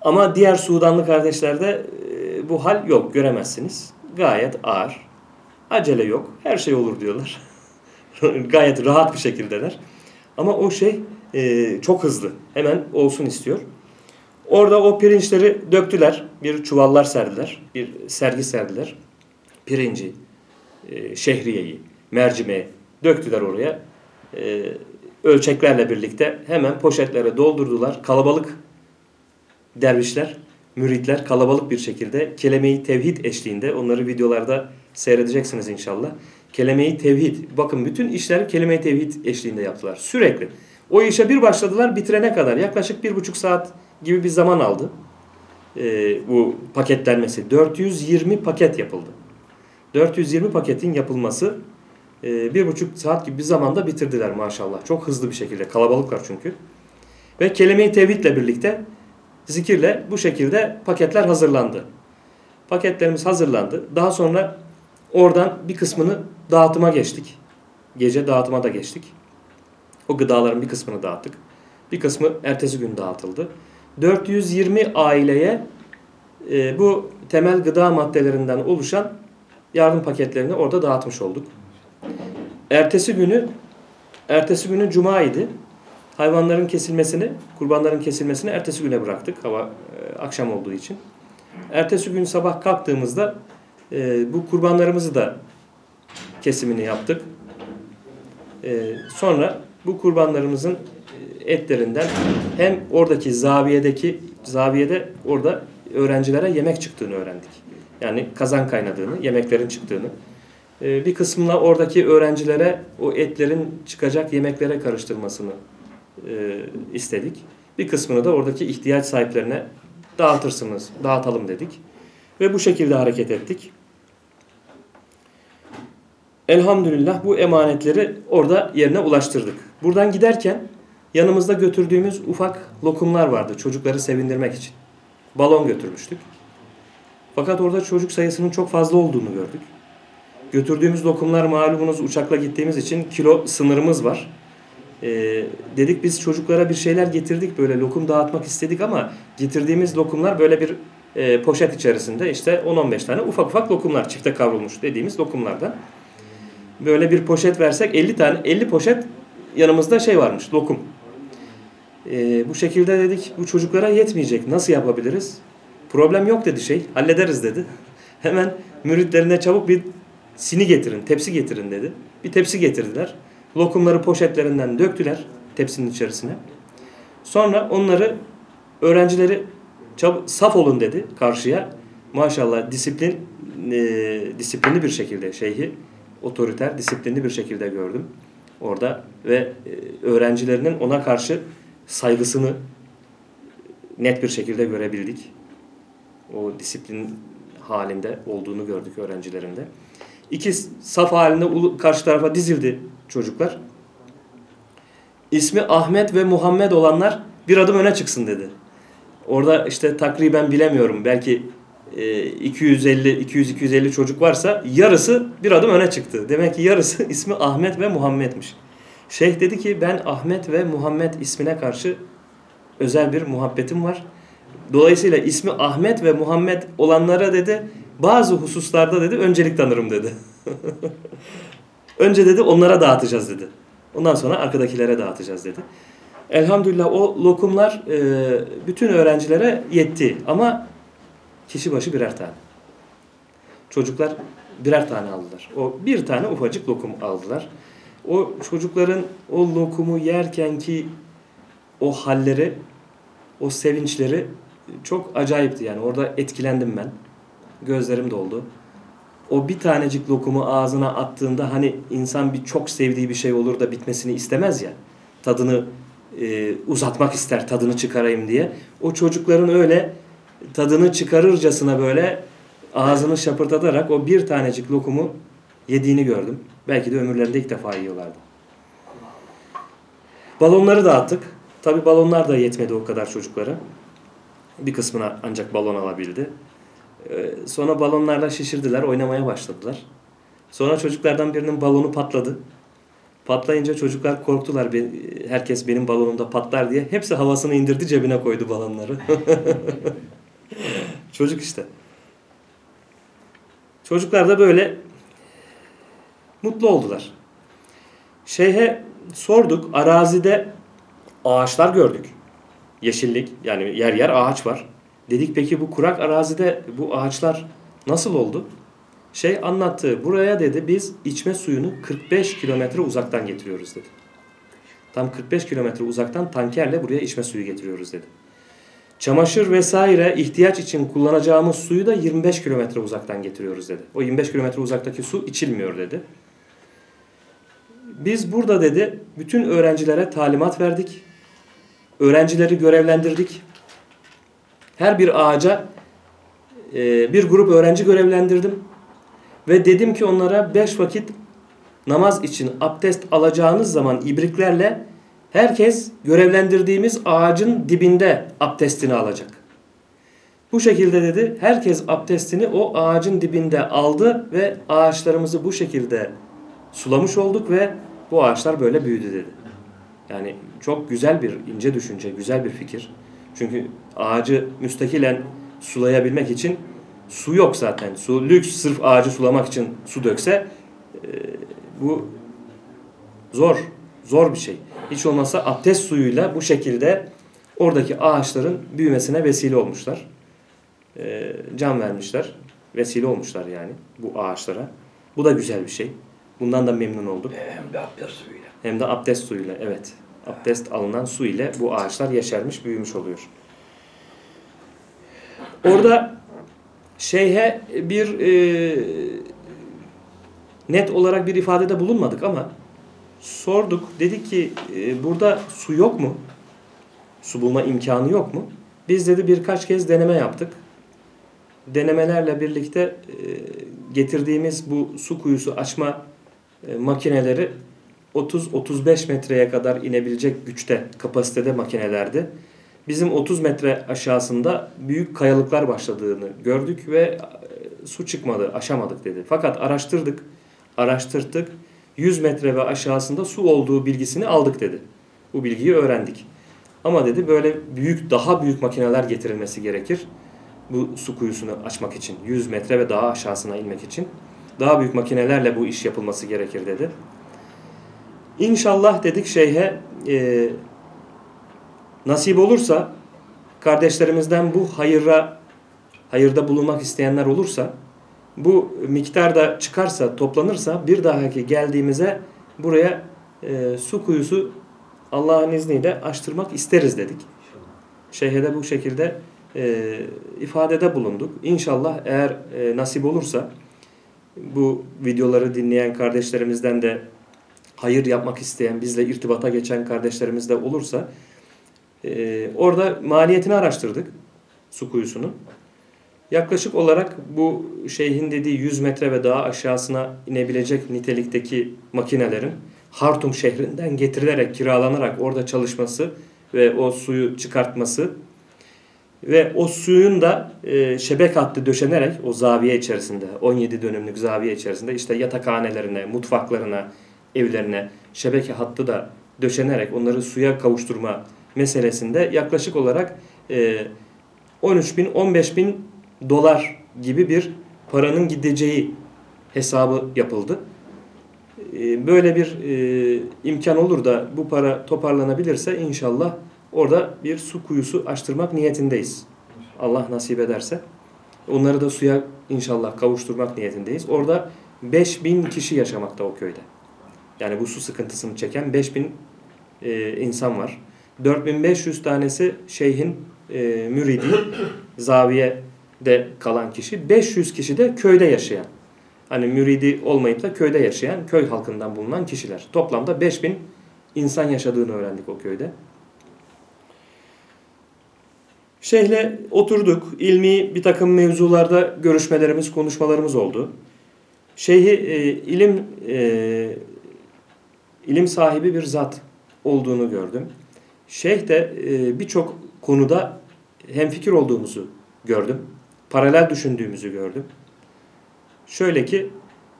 [SPEAKER 1] Ama diğer Sudanlı kardeşlerde e, bu hal yok göremezsiniz. Gayet ağır. Acele yok. Her şey olur diyorlar. Gayet rahat bir şekildeler. Ama o şey e, çok hızlı. Hemen olsun istiyor. Orada o pirinçleri döktüler. Bir çuvallar serdiler. Bir sergi serdiler. Pirinci, e, şehriyeyi, mercimeği döktüler oraya. E, ölçeklerle birlikte hemen poşetlere doldurdular. Kalabalık dervişler, müritler kalabalık bir şekilde kelime-i tevhid eşliğinde onları videolarda seyredeceksiniz inşallah. Kelime-i tevhid. Bakın bütün işleri kelime-i tevhid eşliğinde yaptılar. Sürekli. O işe bir başladılar bitirene kadar yaklaşık bir buçuk saat gibi bir zaman aldı. Ee, bu paketlenmesi. 420 paket yapıldı. 420 paketin yapılması e, bir buçuk saat gibi bir zamanda bitirdiler maşallah. Çok hızlı bir şekilde. Kalabalıklar çünkü. Ve kelime-i tevhidle birlikte zikirle bu şekilde paketler hazırlandı. Paketlerimiz hazırlandı. Daha sonra oradan bir kısmını dağıtıma geçtik. Gece dağıtıma da geçtik. O gıdaların bir kısmını dağıttık. Bir kısmı ertesi gün dağıtıldı. 420 aileye e, bu temel gıda maddelerinden oluşan yardım paketlerini orada dağıtmış olduk. Ertesi günü ertesi günü cuma idi. Hayvanların kesilmesini, kurbanların kesilmesini ertesi güne bıraktık. Hava e, akşam olduğu için. Ertesi gün sabah kalktığımızda e, bu kurbanlarımızı da kesimini yaptık. E, sonra bu kurbanlarımızın e, etlerinden hem oradaki zaviyedeki zaviyede orada öğrencilere yemek çıktığını öğrendik. Yani kazan kaynadığını, yemeklerin çıktığını. E, bir kısmına oradaki öğrencilere o etlerin çıkacak yemeklere karıştırmasını e, istedik. Bir kısmını da oradaki ihtiyaç sahiplerine dağıtırsınız, dağıtalım dedik. Ve bu şekilde hareket ettik. Elhamdülillah bu emanetleri orada yerine ulaştırdık. Buradan giderken yanımızda götürdüğümüz ufak lokumlar vardı çocukları sevindirmek için. Balon götürmüştük. Fakat orada çocuk sayısının çok fazla olduğunu gördük. Götürdüğümüz lokumlar malumunuz uçakla gittiğimiz için kilo sınırımız var. Ee, dedik biz çocuklara bir şeyler getirdik böyle lokum dağıtmak istedik ama getirdiğimiz lokumlar böyle bir e, poşet içerisinde işte 10-15 tane ufak ufak lokumlar çifte kavrulmuş dediğimiz lokumlardan. Böyle bir poşet versek 50 tane 50 poşet yanımızda şey varmış lokum. Ee, bu şekilde dedik bu çocuklara yetmeyecek nasıl yapabiliriz? Problem yok dedi şey hallederiz dedi. Hemen müritlerine çabuk bir sini getirin tepsi getirin dedi. Bir tepsi getirdiler. Lokumları poşetlerinden döktüler tepsinin içerisine. Sonra onları öğrencileri çabuk, saf olun dedi karşıya. Maşallah disiplin e, disiplinli bir şekilde şeyhi otoriter, disiplinli bir şekilde gördüm orada ve e, öğrencilerinin ona karşı saygısını net bir şekilde görebildik. O disiplin halinde olduğunu gördük öğrencilerinde. İki saf halinde karşı tarafa dizildi çocuklar. İsmi Ahmet ve Muhammed olanlar bir adım öne çıksın dedi. Orada işte takriben bilemiyorum belki 250 200 250 çocuk varsa yarısı bir adım öne çıktı. Demek ki yarısı ismi Ahmet ve Muhammed'miş. Şeyh dedi ki ben Ahmet ve Muhammed ismine karşı özel bir muhabbetim var. Dolayısıyla ismi Ahmet ve Muhammed olanlara dedi bazı hususlarda dedi öncelik tanırım dedi. Önce dedi onlara dağıtacağız dedi. Ondan sonra arkadakilere dağıtacağız dedi. Elhamdülillah o lokumlar e, bütün öğrencilere yetti ama kişi başı birer tane. Çocuklar birer tane aldılar. O bir tane ufacık lokum aldılar. O çocukların o lokumu yerken ki o halleri, o sevinçleri çok acayipti yani. Orada etkilendim ben. Gözlerim doldu. O bir tanecik lokumu ağzına attığında hani insan bir çok sevdiği bir şey olur da bitmesini istemez ya. Tadını e, uzatmak ister, tadını çıkarayım diye. O çocukların öyle tadını çıkarırcasına böyle ağzını şapırtatarak o bir tanecik lokumu yediğini gördüm. Belki de ömürlerinde ilk defa yiyorlardı. Balonları dağıttık. Tabi balonlar da yetmedi o kadar çocuklara. Bir kısmına ancak balon alabildi. Ee, sonra balonlarla şişirdiler, oynamaya başladılar. Sonra çocuklardan birinin balonu patladı. Patlayınca çocuklar korktular. Herkes benim balonumda patlar diye. Hepsi havasını indirdi cebine koydu balonları. Çocuk işte. Çocuklar da böyle mutlu oldular. Şeyhe sorduk. Arazide ağaçlar gördük. Yeşillik yani yer yer ağaç var. Dedik peki bu kurak arazide bu ağaçlar nasıl oldu? Şey anlattı. Buraya dedi biz içme suyunu 45 kilometre uzaktan getiriyoruz dedi. Tam 45 kilometre uzaktan tankerle buraya içme suyu getiriyoruz dedi. Çamaşır vesaire ihtiyaç için kullanacağımız suyu da 25 kilometre uzaktan getiriyoruz dedi. O 25 kilometre uzaktaki su içilmiyor dedi. Biz burada dedi bütün öğrencilere talimat verdik. Öğrencileri görevlendirdik. Her bir ağaca e, bir grup öğrenci görevlendirdim. Ve dedim ki onlara beş vakit namaz için abdest alacağınız zaman ibriklerle herkes görevlendirdiğimiz ağacın dibinde abdestini alacak. Bu şekilde dedi herkes abdestini o ağacın dibinde aldı ve ağaçlarımızı bu şekilde sulamış olduk ve bu ağaçlar böyle büyüdü dedi. Yani çok güzel bir ince düşünce, güzel bir fikir. Çünkü ağacı müstakilen sulayabilmek için su yok zaten. Su lüks sırf ağacı sulamak için su dökse e, bu zor. Zor bir şey. Hiç olmazsa abdest suyuyla bu şekilde oradaki ağaçların büyümesine vesile olmuşlar. E, can vermişler. Vesile olmuşlar yani bu ağaçlara. Bu da güzel bir şey. Bundan da memnun olduk.
[SPEAKER 2] E, Hem de abdest suyuyla.
[SPEAKER 1] Hem de abdest suyuyla evet. Abdest alınan su ile bu ağaçlar yeşermiş, büyümüş oluyor. Orada şeyhe bir e, net olarak bir ifadede bulunmadık ama sorduk. Dedik ki e, burada su yok mu? Su bulma imkanı yok mu? Biz dedi birkaç kez deneme yaptık. Denemelerle birlikte e, getirdiğimiz bu su kuyusu açma e, makineleri 30-35 metreye kadar inebilecek güçte, kapasitede makinelerdi. Bizim 30 metre aşağısında büyük kayalıklar başladığını gördük ve su çıkmadı, aşamadık dedi. Fakat araştırdık, araştırdık. 100 metre ve aşağısında su olduğu bilgisini aldık dedi. Bu bilgiyi öğrendik. Ama dedi böyle büyük, daha büyük makineler getirilmesi gerekir. Bu su kuyusunu açmak için. 100 metre ve daha aşağısına inmek için. Daha büyük makinelerle bu iş yapılması gerekir dedi. İnşallah dedik şeyhe e, nasip olursa kardeşlerimizden bu hayıra hayırda bulunmak isteyenler olursa bu miktar da çıkarsa toplanırsa bir dahaki geldiğimize buraya e, su kuyusu Allah'ın izniyle açtırmak isteriz dedik. Şeyhe de bu şekilde e, ifadede bulunduk. İnşallah eğer e, nasip olursa bu videoları dinleyen kardeşlerimizden de hayır yapmak isteyen, bizle irtibata geçen kardeşlerimiz de olursa e, orada maliyetini araştırdık su kuyusunun. Yaklaşık olarak bu şeyhin dediği 100 metre ve daha aşağısına inebilecek nitelikteki makinelerin Hartum şehrinden getirilerek, kiralanarak orada çalışması ve o suyu çıkartması ve o suyun da e, şebek hattı döşenerek o zaviye içerisinde 17 dönümlük zaviye içerisinde işte yatakhanelerine, mutfaklarına, evlerine şebeke hattı da döşenerek onları suya kavuşturma meselesinde yaklaşık olarak e, 13 bin 15 bin dolar gibi bir paranın gideceği hesabı yapıldı. E, böyle bir e, imkan olur da bu para toparlanabilirse inşallah orada bir su kuyusu açtırmak niyetindeyiz. Allah nasip ederse. Onları da suya inşallah kavuşturmak niyetindeyiz. Orada 5000 kişi yaşamakta o köyde. Yani bu su sıkıntısını çeken 5000 e, insan var. 4500 tanesi şeyhin e, müridi, zaviyede kalan kişi. 500 kişi de köyde yaşayan. Hani müridi olmayıp da köyde yaşayan, köy halkından bulunan kişiler. Toplamda 5000 insan yaşadığını öğrendik o köyde. Şeyhle oturduk. İlmi bir takım mevzularda görüşmelerimiz, konuşmalarımız oldu. Şeyhi e, ilim e, ilim sahibi bir zat olduğunu gördüm. Şeyh de e, birçok konuda hemfikir olduğumuzu gördüm. Paralel düşündüğümüzü gördüm. Şöyle ki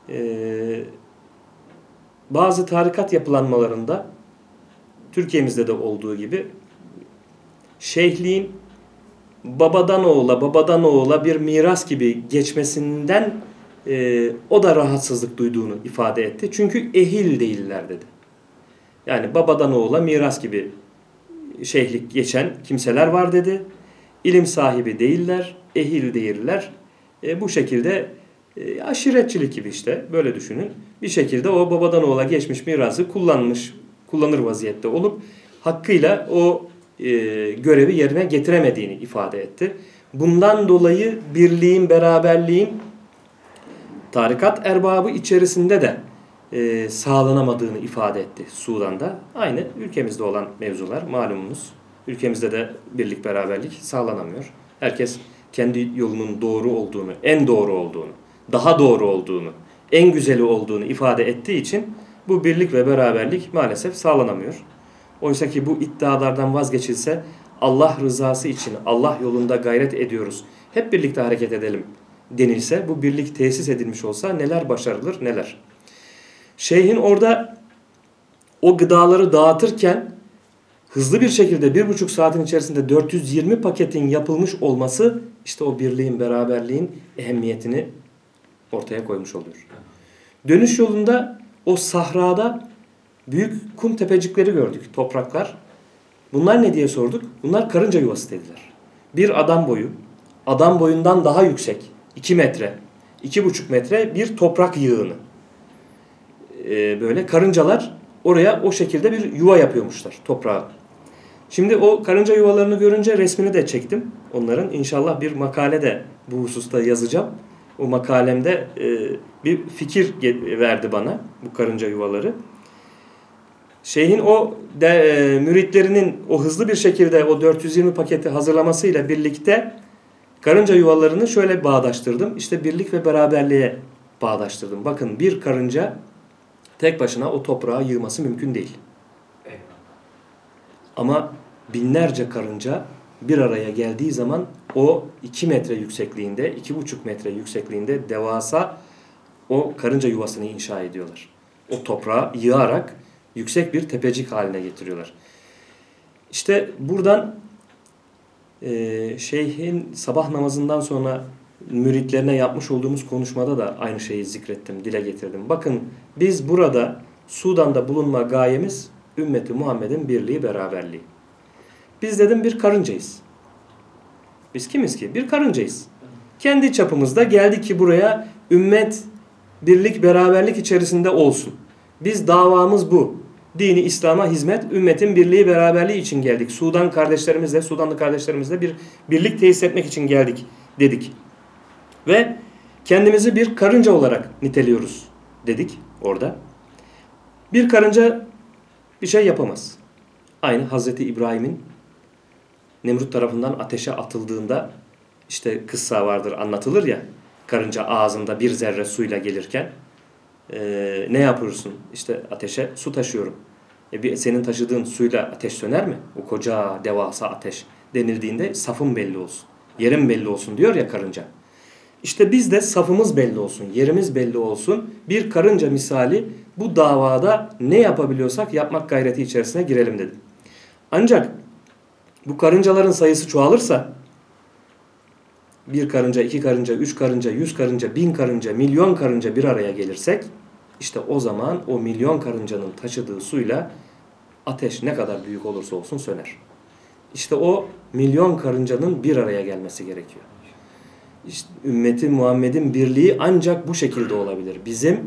[SPEAKER 1] e, bazı tarikat yapılanmalarında Türkiye'mizde de olduğu gibi şeyhliğin babadan oğula, babadan oğula bir miras gibi geçmesinden e, o da rahatsızlık duyduğunu ifade etti. Çünkü ehil değiller dedi. Yani babadan oğula miras gibi şeyhlik geçen kimseler var dedi. İlim sahibi değiller, ehil değiller. E, bu şekilde e, aşiretçilik gibi işte böyle düşünün. Bir şekilde o babadan oğula geçmiş mirası kullanmış, kullanır vaziyette olup hakkıyla o e, görevi yerine getiremediğini ifade etti. Bundan dolayı birliğin, beraberliğin tarikat erbabı içerisinde de e, sağlanamadığını ifade etti Sudan'da. Aynı ülkemizde olan mevzular malumunuz. Ülkemizde de birlik, beraberlik sağlanamıyor. Herkes kendi yolunun doğru olduğunu, en doğru olduğunu, daha doğru olduğunu, en güzeli olduğunu ifade ettiği için bu birlik ve beraberlik maalesef sağlanamıyor. Oysa ki bu iddialardan vazgeçilse Allah rızası için Allah yolunda gayret ediyoruz. Hep birlikte hareket edelim denilse bu birlik tesis edilmiş olsa neler başarılır neler. Şeyhin orada o gıdaları dağıtırken hızlı bir şekilde bir buçuk saatin içerisinde 420 paketin yapılmış olması işte o birliğin beraberliğin ehemmiyetini ortaya koymuş oluyor. Dönüş yolunda o sahrada büyük kum tepecikleri gördük, topraklar. Bunlar ne diye sorduk? Bunlar karınca yuvası dediler. Bir adam boyu, adam boyundan daha yüksek, 2 metre, 2,5 metre bir toprak yığını. Ee, böyle karıncalar oraya o şekilde bir yuva yapıyormuşlar toprağa. Şimdi o karınca yuvalarını görünce resmini de çektim onların. İnşallah bir makale de bu hususta yazacağım. O makalemde e, bir fikir verdi bana bu karınca yuvaları. Şeyhin o de, e, müritlerinin o hızlı bir şekilde o 420 paketi hazırlamasıyla birlikte karınca yuvalarını şöyle bağdaştırdım. İşte birlik ve beraberliğe bağdaştırdım. Bakın bir karınca tek başına o toprağa yığması mümkün değil. Ama binlerce karınca bir araya geldiği zaman o 2 metre yüksekliğinde, 2,5 metre yüksekliğinde devasa o karınca yuvasını inşa ediyorlar. O toprağa yığarak yüksek bir tepecik haline getiriyorlar. İşte buradan e, şeyhin sabah namazından sonra müritlerine yapmış olduğumuz konuşmada da aynı şeyi zikrettim, dile getirdim. Bakın biz burada Sudan'da bulunma gayemiz ümmeti Muhammed'in birliği, beraberliği. Biz dedim bir karıncayız. Biz kimiz ki? Bir karıncayız. Kendi çapımızda geldik ki buraya ümmet birlik, beraberlik içerisinde olsun. Biz davamız bu. Dini İslam'a hizmet, ümmetin birliği, beraberliği için geldik. Sudan kardeşlerimizle, Sudanlı kardeşlerimizle bir birlik tesis etmek için geldik dedik. Ve kendimizi bir karınca olarak niteliyoruz dedik orada. Bir karınca bir şey yapamaz. Aynı Hazreti İbrahim'in Nemrut tarafından ateşe atıldığında işte kıssa vardır anlatılır ya karınca ağzında bir zerre suyla gelirken e, ne yapıyorsun? İşte ateşe su taşıyorum. E, bir, senin taşıdığın suyla ateş söner mi? O koca devasa ateş denildiğinde safın belli olsun. Yerim belli olsun diyor ya karınca. İşte biz de safımız belli olsun, yerimiz belli olsun. Bir karınca misali bu davada ne yapabiliyorsak yapmak gayreti içerisine girelim dedim. Ancak bu karıncaların sayısı çoğalırsa bir karınca, iki karınca, üç karınca, yüz karınca, bin karınca, milyon karınca bir araya gelirsek işte o zaman o milyon karıncanın taşıdığı suyla ateş ne kadar büyük olursa olsun söner. İşte o milyon karıncanın bir araya gelmesi gerekiyor. İşte ümmeti Muhammed'in birliği ancak bu şekilde olabilir. Bizim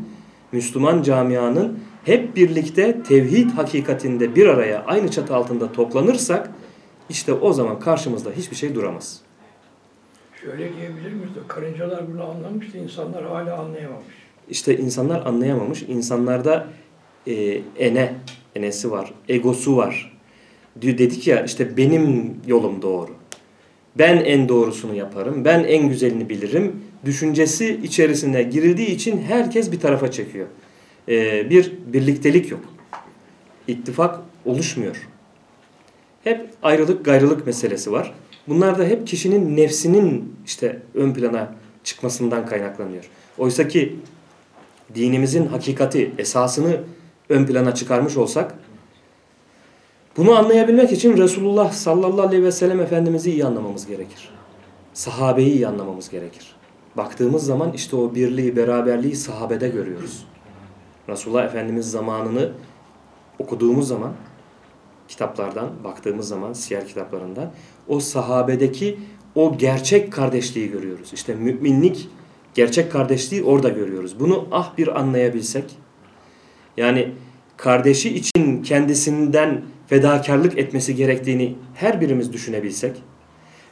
[SPEAKER 1] Müslüman camianın hep birlikte tevhid hakikatinde bir araya aynı çatı altında toplanırsak işte o zaman karşımızda hiçbir şey duramaz.
[SPEAKER 2] Şöyle diyebilir miyiz? Karıncalar bunu anlamıştı, insanlar hala anlayamamış.
[SPEAKER 1] İşte insanlar anlayamamış. İnsanlarda e, ene, enesi var, egosu var. Dedik ya işte benim yolum doğru. Ben en doğrusunu yaparım, ben en güzelini bilirim. Düşüncesi içerisine girildiği için herkes bir tarafa çekiyor. E, bir birliktelik yok. İttifak oluşmuyor. Hep ayrılık gayrılık meselesi var. Bunlar da hep kişinin nefsinin işte ön plana çıkmasından kaynaklanıyor. Oysa ki dinimizin hakikati, esasını ön plana çıkarmış olsak bunu anlayabilmek için Resulullah sallallahu aleyhi ve sellem Efendimiz'i iyi anlamamız gerekir. Sahabeyi iyi anlamamız gerekir. Baktığımız zaman işte o birliği, beraberliği sahabede görüyoruz. Resulullah Efendimiz zamanını okuduğumuz zaman kitaplardan baktığımız zaman siyer kitaplarından o sahabedeki o gerçek kardeşliği görüyoruz. İşte müminlik gerçek kardeşliği orada görüyoruz. Bunu ah bir anlayabilsek yani kardeşi için kendisinden fedakarlık etmesi gerektiğini her birimiz düşünebilsek,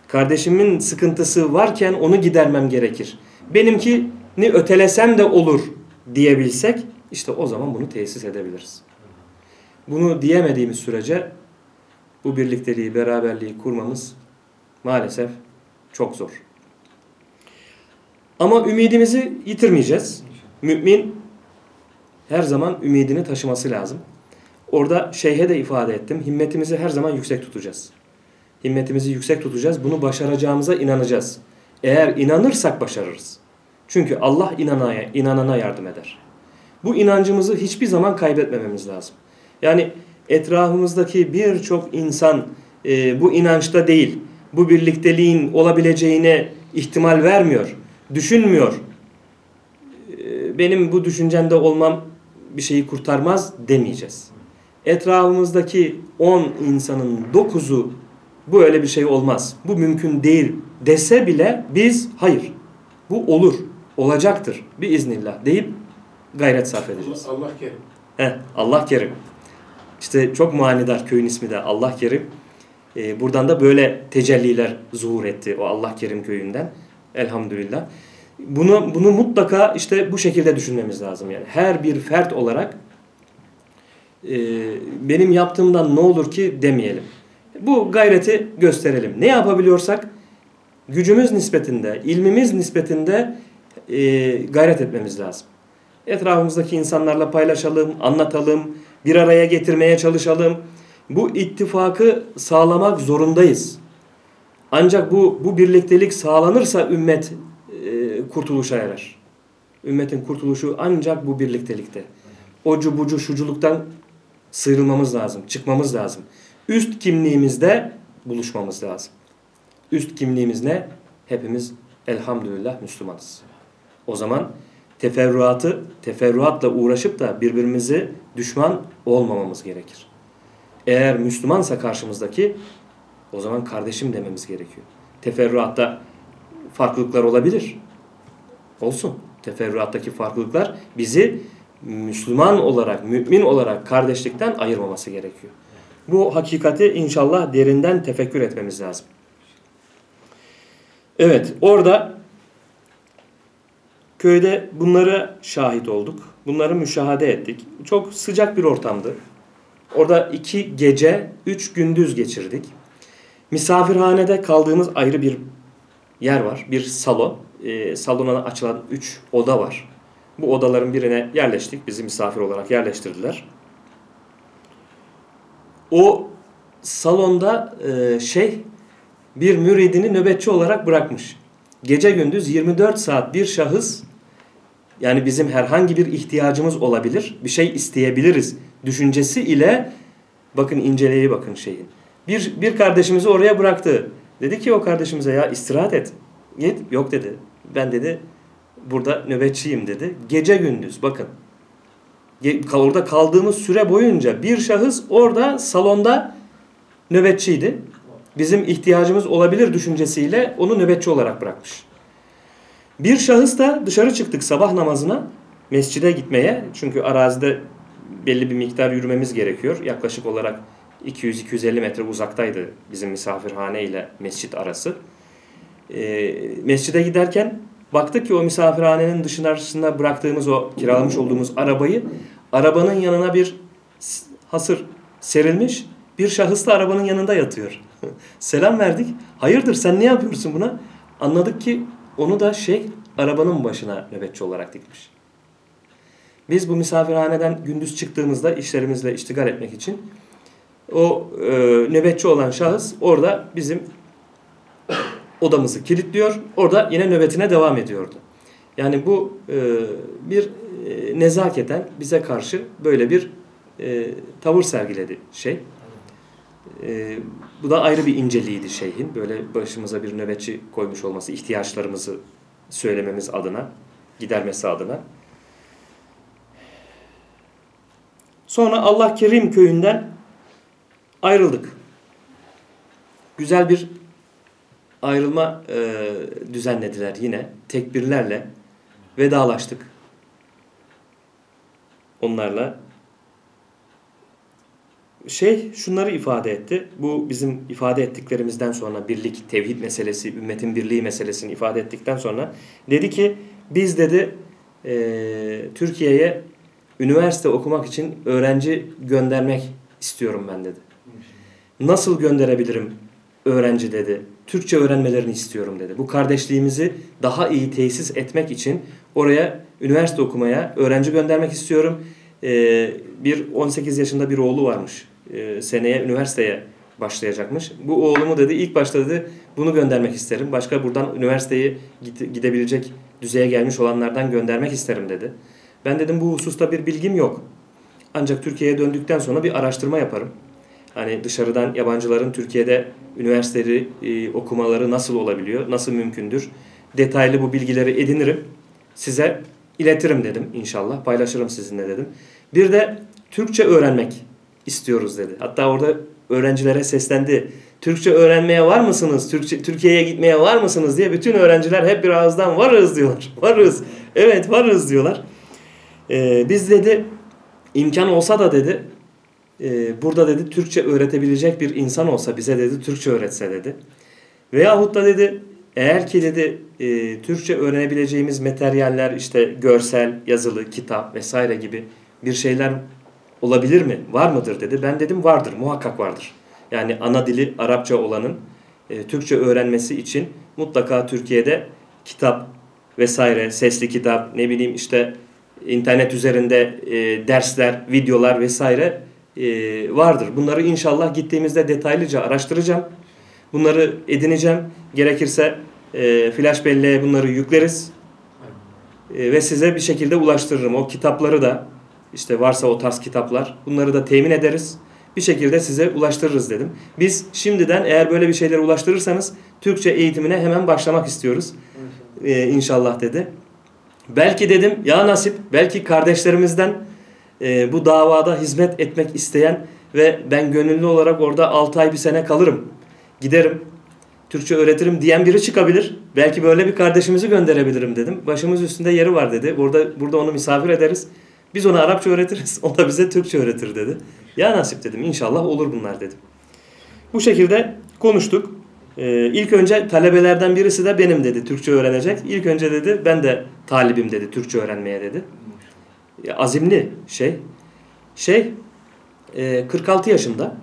[SPEAKER 1] kardeşimin sıkıntısı varken onu gidermem gerekir. Benimkini ötelesem de olur diyebilsek, işte o zaman bunu tesis edebiliriz. Bunu diyemediğimiz sürece bu birlikteliği, beraberliği kurmamız maalesef çok zor. Ama ümidimizi yitirmeyeceğiz. Mümin her zaman ümidini taşıması lazım. Orada şeyhe de ifade ettim. Himmetimizi her zaman yüksek tutacağız. Himmetimizi yüksek tutacağız. Bunu başaracağımıza inanacağız. Eğer inanırsak başarırız. Çünkü Allah inanana, inanana yardım eder. Bu inancımızı hiçbir zaman kaybetmememiz lazım. Yani etrafımızdaki birçok insan e, bu inançta değil, bu birlikteliğin olabileceğine ihtimal vermiyor, düşünmüyor. E, benim bu düşüncende olmam bir şeyi kurtarmaz demeyeceğiz. Etrafımızdaki 10 insanın 9'u bu öyle bir şey olmaz, bu mümkün değil dese bile biz hayır, bu olur, olacaktır biiznillah deyip gayret sarf edeceğiz.
[SPEAKER 3] Allah kerim.
[SPEAKER 1] Heh, Allah kerim. İşte çok manidar köyün ismi de Allah kerim. Ee, buradan da böyle tecelliler zuhur etti o Allah kerim köyünden. Elhamdülillah. Bunu, bunu mutlaka işte bu şekilde düşünmemiz lazım. Yani her bir fert olarak e, benim yaptığımdan ne olur ki demeyelim. Bu gayreti gösterelim. Ne yapabiliyorsak gücümüz nispetinde, ilmimiz nispetinde e, gayret etmemiz lazım. Etrafımızdaki insanlarla paylaşalım, anlatalım, bir araya getirmeye çalışalım. Bu ittifakı sağlamak zorundayız. Ancak bu, bu birliktelik sağlanırsa ümmet e, kurtuluşa erer. Ümmetin kurtuluşu ancak bu birliktelikte. Ocu bucu şuculuktan sıyrılmamız lazım, çıkmamız lazım. Üst kimliğimizde buluşmamız lazım. Üst kimliğimiz ne? Hepimiz elhamdülillah Müslümanız. O zaman teferruatı, teferruatla uğraşıp da birbirimizi düşman olmamamız gerekir. Eğer Müslümansa karşımızdaki o zaman kardeşim dememiz gerekiyor. Teferruatta farklılıklar olabilir. Olsun. Teferruattaki farklılıklar bizi Müslüman olarak, mümin olarak kardeşlikten ayırmaması gerekiyor. Bu hakikati inşallah derinden tefekkür etmemiz lazım. Evet, orada köyde bunlara şahit olduk. Bunları müşahede ettik. Çok sıcak bir ortamdı. Orada iki gece, üç gündüz geçirdik. Misafirhanede kaldığımız ayrı bir yer var. Bir salon. E, salona açılan üç oda var. Bu odaların birine yerleştik. Bizi misafir olarak yerleştirdiler. O salonda e, şey bir müridini nöbetçi olarak bırakmış. Gece gündüz 24 saat bir şahıs yani bizim herhangi bir ihtiyacımız olabilir. Bir şey isteyebiliriz düşüncesi ile bakın inceleyi bakın şeyin. Bir, bir kardeşimizi oraya bıraktı. Dedi ki o kardeşimize ya istirahat et. Git. Yok dedi. Ben dedi burada nöbetçiyim dedi. Gece gündüz bakın. Orada kaldığımız süre boyunca bir şahıs orada salonda nöbetçiydi. Bizim ihtiyacımız olabilir düşüncesiyle onu nöbetçi olarak bırakmış. Bir şahıs da dışarı çıktık sabah namazına mescide gitmeye. Çünkü arazide belli bir miktar yürümemiz gerekiyor. Yaklaşık olarak 200-250 metre uzaktaydı bizim misafirhane ile mescit arası. E, mescide giderken baktık ki o misafirhanenin dışına bıraktığımız o kiralamış olduğumuz arabayı arabanın yanına bir hasır serilmiş. Bir şahıs da arabanın yanında yatıyor. Selam verdik. Hayırdır sen ne yapıyorsun buna? Anladık ki onu da şey arabanın başına nöbetçi olarak dikmiş. Biz bu misafirhaneden gündüz çıktığımızda işlerimizle iştigal etmek için o e, nöbetçi olan şahıs orada bizim odamızı kilitliyor. Orada yine nöbetine devam ediyordu. Yani bu e, bir e, nezaketen bize karşı böyle bir e, tavır sergiledi şey. E, bu da ayrı bir inceliğiydi şeyhin. Böyle başımıza bir nöbetçi koymuş olması, ihtiyaçlarımızı söylememiz adına, gidermesi adına. Sonra Allah Kerim köyünden ayrıldık. Güzel bir ayrılma e, düzenlediler yine. Tekbirlerle vedalaştık. Onlarla şey şunları ifade etti. Bu bizim ifade ettiklerimizden sonra birlik, tevhid meselesi, ümmetin birliği meselesini ifade ettikten sonra dedi ki biz dedi e, Türkiye'ye üniversite okumak için öğrenci göndermek istiyorum ben dedi. Nasıl gönderebilirim öğrenci dedi. Türkçe öğrenmelerini istiyorum dedi. Bu kardeşliğimizi daha iyi tesis etmek için oraya üniversite okumaya öğrenci göndermek istiyorum. Ee, bir 18 yaşında bir oğlu varmış. Ee, seneye üniversiteye başlayacakmış. Bu oğlumu dedi ilk başta dedi bunu göndermek isterim. Başka buradan üniversiteyi gidebilecek düzeye gelmiş olanlardan göndermek isterim dedi. Ben dedim bu hususta bir bilgim yok. Ancak Türkiye'ye döndükten sonra bir araştırma yaparım. Hani dışarıdan yabancıların Türkiye'de üniversiteleri e, okumaları nasıl olabiliyor, nasıl mümkündür? Detaylı bu bilgileri edinirim. Size iletirim dedim inşallah. Paylaşırım sizinle dedim. Bir de Türkçe öğrenmek istiyoruz dedi. Hatta orada öğrencilere seslendi. Türkçe öğrenmeye var mısınız? Türkçe Türkiye'ye gitmeye var mısınız diye bütün öğrenciler hep bir ağızdan varız diyorlar. Varız. Evet varız diyorlar. Ee, biz dedi imkan olsa da dedi e, burada dedi Türkçe öğretebilecek bir insan olsa bize dedi Türkçe öğretse dedi. Veyahut da dedi eğer ki dedi e, Türkçe öğrenebileceğimiz materyaller işte görsel, yazılı, kitap vesaire gibi bir şeyler olabilir mi? Var mıdır dedi. Ben dedim vardır, muhakkak vardır. Yani ana dili Arapça olanın e, Türkçe öğrenmesi için mutlaka Türkiye'de kitap vesaire, sesli kitap, ne bileyim işte internet üzerinde e, dersler, videolar vesaire e, vardır. Bunları inşallah gittiğimizde detaylıca araştıracağım. Bunları edineceğim. Gerekirse e, flash belleğe bunları yükleriz. E, ve size bir şekilde ulaştırırım. O kitapları da işte varsa o tarz kitaplar bunları da temin ederiz. Bir şekilde size ulaştırırız dedim. Biz şimdiden eğer böyle bir şeyleri ulaştırırsanız Türkçe eğitimine hemen başlamak istiyoruz. Ee, inşallah dedi. Belki dedim ya nasip belki kardeşlerimizden e, bu davada hizmet etmek isteyen ve ben gönüllü olarak orada 6 ay bir sene kalırım. Giderim. Türkçe öğretirim diyen biri çıkabilir. Belki böyle bir kardeşimizi gönderebilirim dedim. Başımız üstünde yeri var dedi. Burada burada onu misafir ederiz. Biz ona Arapça öğretiriz. O da bize Türkçe öğretir dedi. Ya nasip dedim. İnşallah olur bunlar dedim. Bu şekilde konuştuk. Ee, ilk önce talebelerden birisi de benim dedi. Türkçe öğrenecek. İlk önce dedi ben de talibim dedi. Türkçe öğrenmeye dedi. Azimli şey. Şey 46 e, yaşında.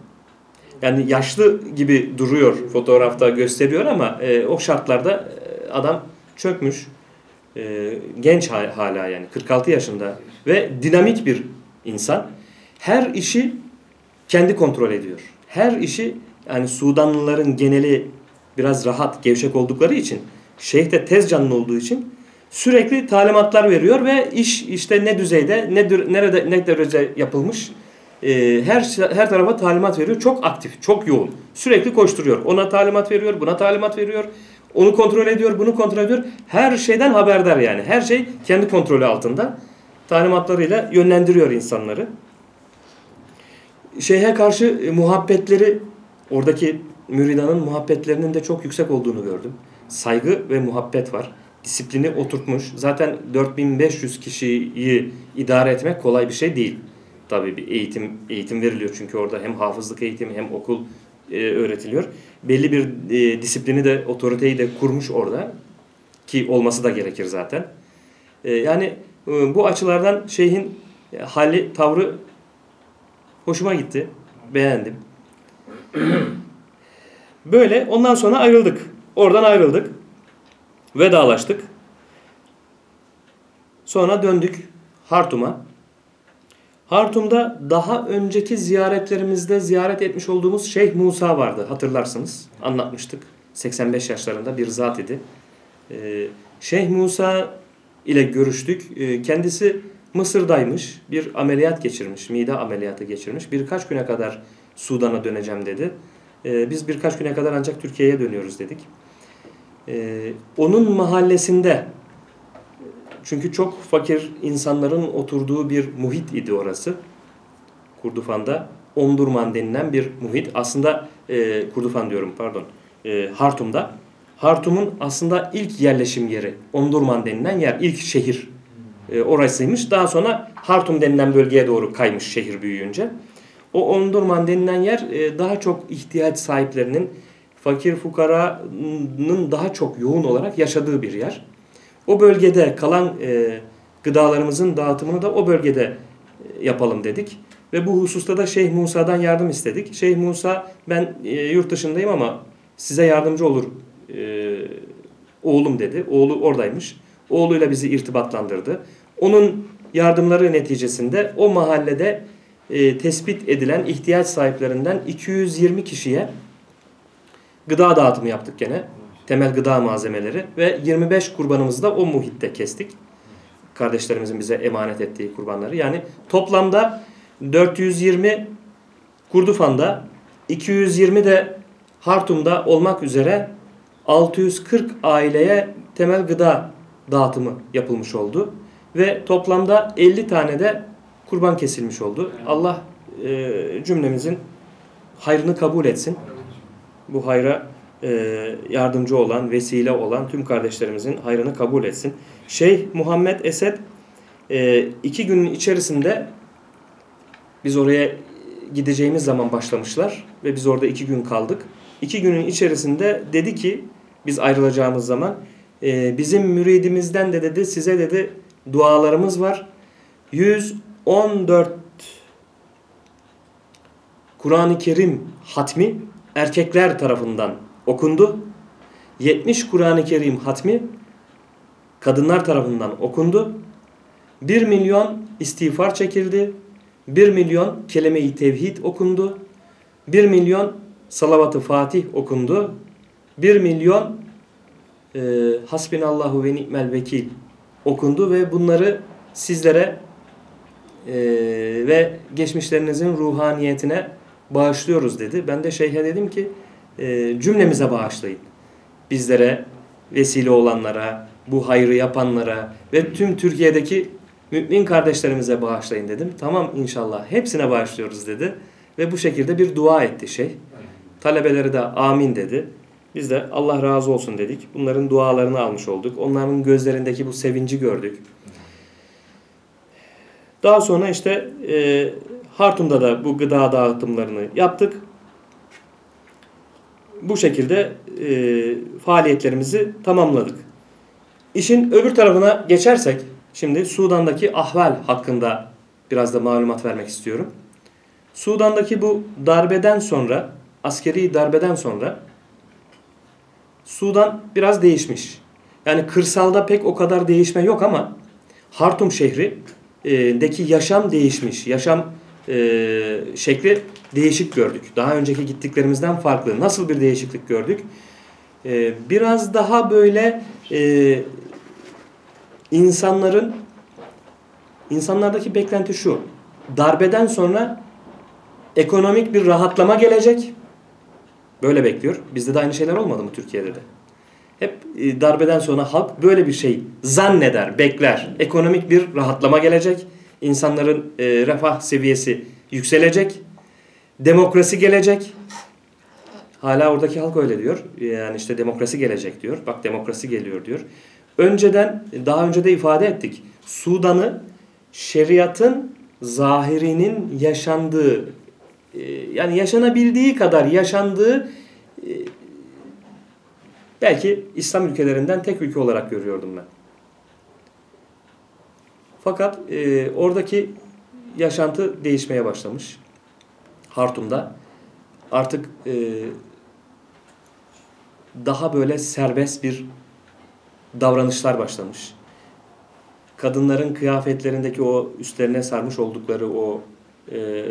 [SPEAKER 1] Yani yaşlı gibi duruyor fotoğrafta gösteriyor ama e, o şartlarda e, adam çökmüş. genç hala yani 46 yaşında ve dinamik bir insan. Her işi kendi kontrol ediyor. Her işi yani Sudanlıların geneli biraz rahat, gevşek oldukları için şeyh de tez canlı olduğu için sürekli talimatlar veriyor ve iş işte ne düzeyde, ne nerede ne derece yapılmış e, her her tarafa talimat veriyor. Çok aktif, çok yoğun. Sürekli koşturuyor. Ona talimat veriyor, buna talimat veriyor. Onu kontrol ediyor, bunu kontrol ediyor. Her şeyden haberdar yani. Her şey kendi kontrolü altında. Talimatlarıyla yönlendiriyor insanları. Şeyhe karşı e, muhabbetleri, oradaki müridanın muhabbetlerinin de çok yüksek olduğunu gördüm. Saygı ve muhabbet var disiplini oturtmuş. Zaten 4500 kişiyi idare etmek kolay bir şey değil. Tabii bir eğitim eğitim veriliyor çünkü orada hem hafızlık eğitimi hem okul e, öğretiliyor. Belli bir e, disiplini de otoriteyi de kurmuş orada ki olması da gerekir zaten. E, yani bu açılardan şeyhin e, hali tavrı hoşuma gitti. Beğendim. Böyle ondan sonra ayrıldık. Oradan ayrıldık. Vedalaştık. Sonra döndük Hartum'a. Hartum'da daha önceki ziyaretlerimizde ziyaret etmiş olduğumuz Şeyh Musa vardı hatırlarsınız. Anlatmıştık. 85 yaşlarında bir zat idi. Ee, Şeyh Musa ile görüştük. Ee, kendisi Mısır'daymış. Bir ameliyat geçirmiş. Mide ameliyatı geçirmiş. Birkaç güne kadar Sudan'a döneceğim dedi. Ee, biz birkaç güne kadar ancak Türkiye'ye dönüyoruz dedik. Ee, onun mahallesinde çünkü çok fakir insanların oturduğu bir muhit idi orası. Kurdufan'da Ondurman denilen bir muhit. Aslında e, Kurdufan diyorum pardon. E, Hartum'da. Hartum'un aslında ilk yerleşim yeri Ondurman denilen yer. ilk şehir e, orasıymış. Daha sonra Hartum denilen bölgeye doğru kaymış şehir büyüyünce. O Omdurman denilen yer e, daha çok ihtiyaç sahiplerinin, fakir fukaranın daha çok yoğun olarak yaşadığı bir yer. O bölgede kalan e, gıdalarımızın dağıtımını da o bölgede e, yapalım dedik. Ve bu hususta da Şeyh Musa'dan yardım istedik. Şeyh Musa ben e, yurt dışındayım ama size yardımcı olur e, oğlum dedi. Oğlu oradaymış. Oğluyla bizi irtibatlandırdı. Onun yardımları neticesinde o mahallede e, tespit edilen ihtiyaç sahiplerinden 220 kişiye gıda dağıtımı yaptık gene. Temel gıda malzemeleri ve 25 kurbanımızı da o muhitte kestik. Kardeşlerimizin bize emanet ettiği kurbanları. Yani toplamda 420 Kurdufan'da, 220 de Hartum'da olmak üzere 640 aileye temel gıda dağıtımı yapılmış oldu. Ve toplamda 50 tane de kurban kesilmiş oldu. Allah e, cümlemizin hayrını kabul etsin. Bu hayra e, yardımcı olan, vesile olan tüm kardeşlerimizin hayrını kabul etsin. Şeyh Muhammed Esed e, iki günün içerisinde biz oraya gideceğimiz zaman başlamışlar ve biz orada iki gün kaldık. İki günün içerisinde dedi ki biz ayrılacağımız zaman e, bizim müridimizden de dedi size dedi dualarımız var. 114 Kur'an-ı Kerim hatmi erkekler tarafından okundu. 70 Kur'an-ı Kerim hatmi kadınlar tarafından okundu. 1 milyon istiğfar çekildi. 1 milyon kelime-i tevhid okundu. 1 milyon salavat-ı fatih okundu. 1 milyon e, hasbinallahu ve ni'mel vekil okundu ve bunları sizlere e, ve geçmişlerinizin ruhaniyetine bağışlıyoruz dedi. Ben de şeyhe dedim ki e, cümlemize bağışlayın. Bizlere, vesile olanlara, bu hayrı yapanlara ve tüm Türkiye'deki mümin kardeşlerimize bağışlayın dedim. Tamam inşallah hepsine bağışlıyoruz dedi. Ve bu şekilde bir dua etti şey. Talebeleri de amin dedi. Biz de Allah razı olsun dedik. Bunların dualarını almış olduk. Onların gözlerindeki bu sevinci gördük. Daha sonra işte e, Hartum'da da bu gıda dağıtımlarını yaptık. Bu şekilde e, faaliyetlerimizi tamamladık. İşin öbür tarafına geçersek, şimdi Sudan'daki ahval hakkında biraz da malumat vermek istiyorum. Sudan'daki bu darbeden sonra, askeri darbeden sonra Sudan biraz değişmiş. Yani kırsalda pek o kadar değişme yok ama Hartum şehri'deki yaşam değişmiş. Yaşam e, şekli değişik gördük. Daha önceki gittiklerimizden farklı. Nasıl bir değişiklik gördük? E, biraz daha böyle e, insanların insanlardaki beklenti şu. Darbeden sonra ekonomik bir rahatlama gelecek. Böyle bekliyor. Bizde de aynı şeyler olmadı mı Türkiye'de de? Hep e, darbeden sonra halk böyle bir şey zanneder, bekler. Ekonomik bir rahatlama gelecek. İnsanların e, refah seviyesi yükselecek. Demokrasi gelecek. Hala oradaki halk öyle diyor. Yani işte demokrasi gelecek diyor. Bak demokrasi geliyor diyor. Önceden, daha önce de ifade ettik. Sudan'ı şeriatın zahirinin yaşandığı, e, yani yaşanabildiği kadar yaşandığı e, belki İslam ülkelerinden tek ülke olarak görüyordum ben. Fakat e, oradaki yaşantı değişmeye başlamış. Hartum'da artık e, daha böyle serbest bir davranışlar başlamış. Kadınların kıyafetlerindeki o üstlerine sarmış oldukları o e,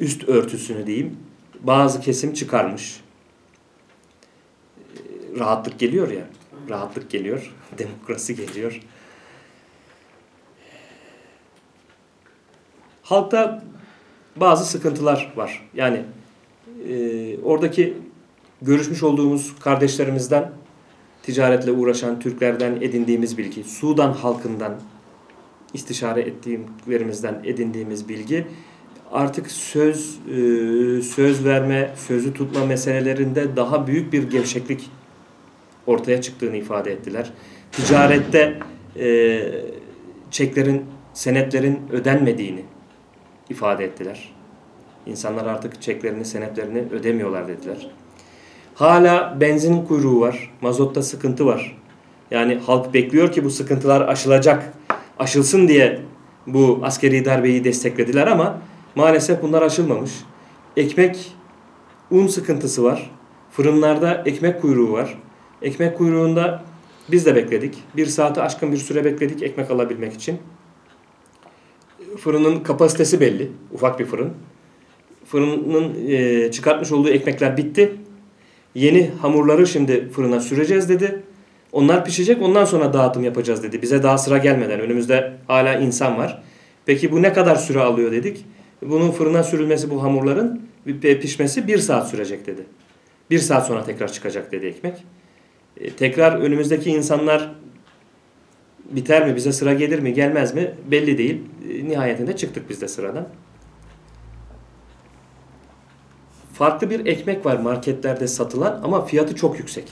[SPEAKER 1] üst örtüsünü diyeyim bazı kesim çıkarmış. E, rahatlık geliyor ya. Rahatlık geliyor. Demokrasi geliyor. Halkta bazı sıkıntılar var. Yani e, oradaki görüşmüş olduğumuz kardeşlerimizden ticaretle uğraşan Türklerden edindiğimiz bilgi, Sudan halkından istişare ettiğimlerimizden edindiğimiz bilgi artık söz e, söz verme, sözü tutma meselelerinde daha büyük bir gevşeklik ortaya çıktığını ifade ettiler. Ticarette e, çeklerin, senetlerin ödenmediğini ifade ettiler. İnsanlar artık çeklerini, senetlerini ödemiyorlar dediler. Hala benzin kuyruğu var, mazotta sıkıntı var. Yani halk bekliyor ki bu sıkıntılar aşılacak, aşılsın diye bu askeri darbeyi desteklediler ama maalesef bunlar aşılmamış. Ekmek, un sıkıntısı var. Fırınlarda ekmek kuyruğu var. Ekmek kuyruğunda biz de bekledik. Bir saati aşkın bir süre bekledik ekmek alabilmek için. Fırının kapasitesi belli. Ufak bir fırın. Fırının e, çıkartmış olduğu ekmekler bitti. Yeni hamurları şimdi fırına süreceğiz dedi. Onlar pişecek ondan sonra dağıtım yapacağız dedi. Bize daha sıra gelmeden önümüzde hala insan var. Peki bu ne kadar süre alıyor dedik. Bunun fırına sürülmesi bu hamurların pişmesi bir saat sürecek dedi. Bir saat sonra tekrar çıkacak dedi ekmek. E, tekrar önümüzdeki insanlar biter mi, bize sıra gelir mi, gelmez mi belli değil. E, nihayetinde çıktık biz de sıradan. Farklı bir ekmek var marketlerde satılan ama fiyatı çok yüksek.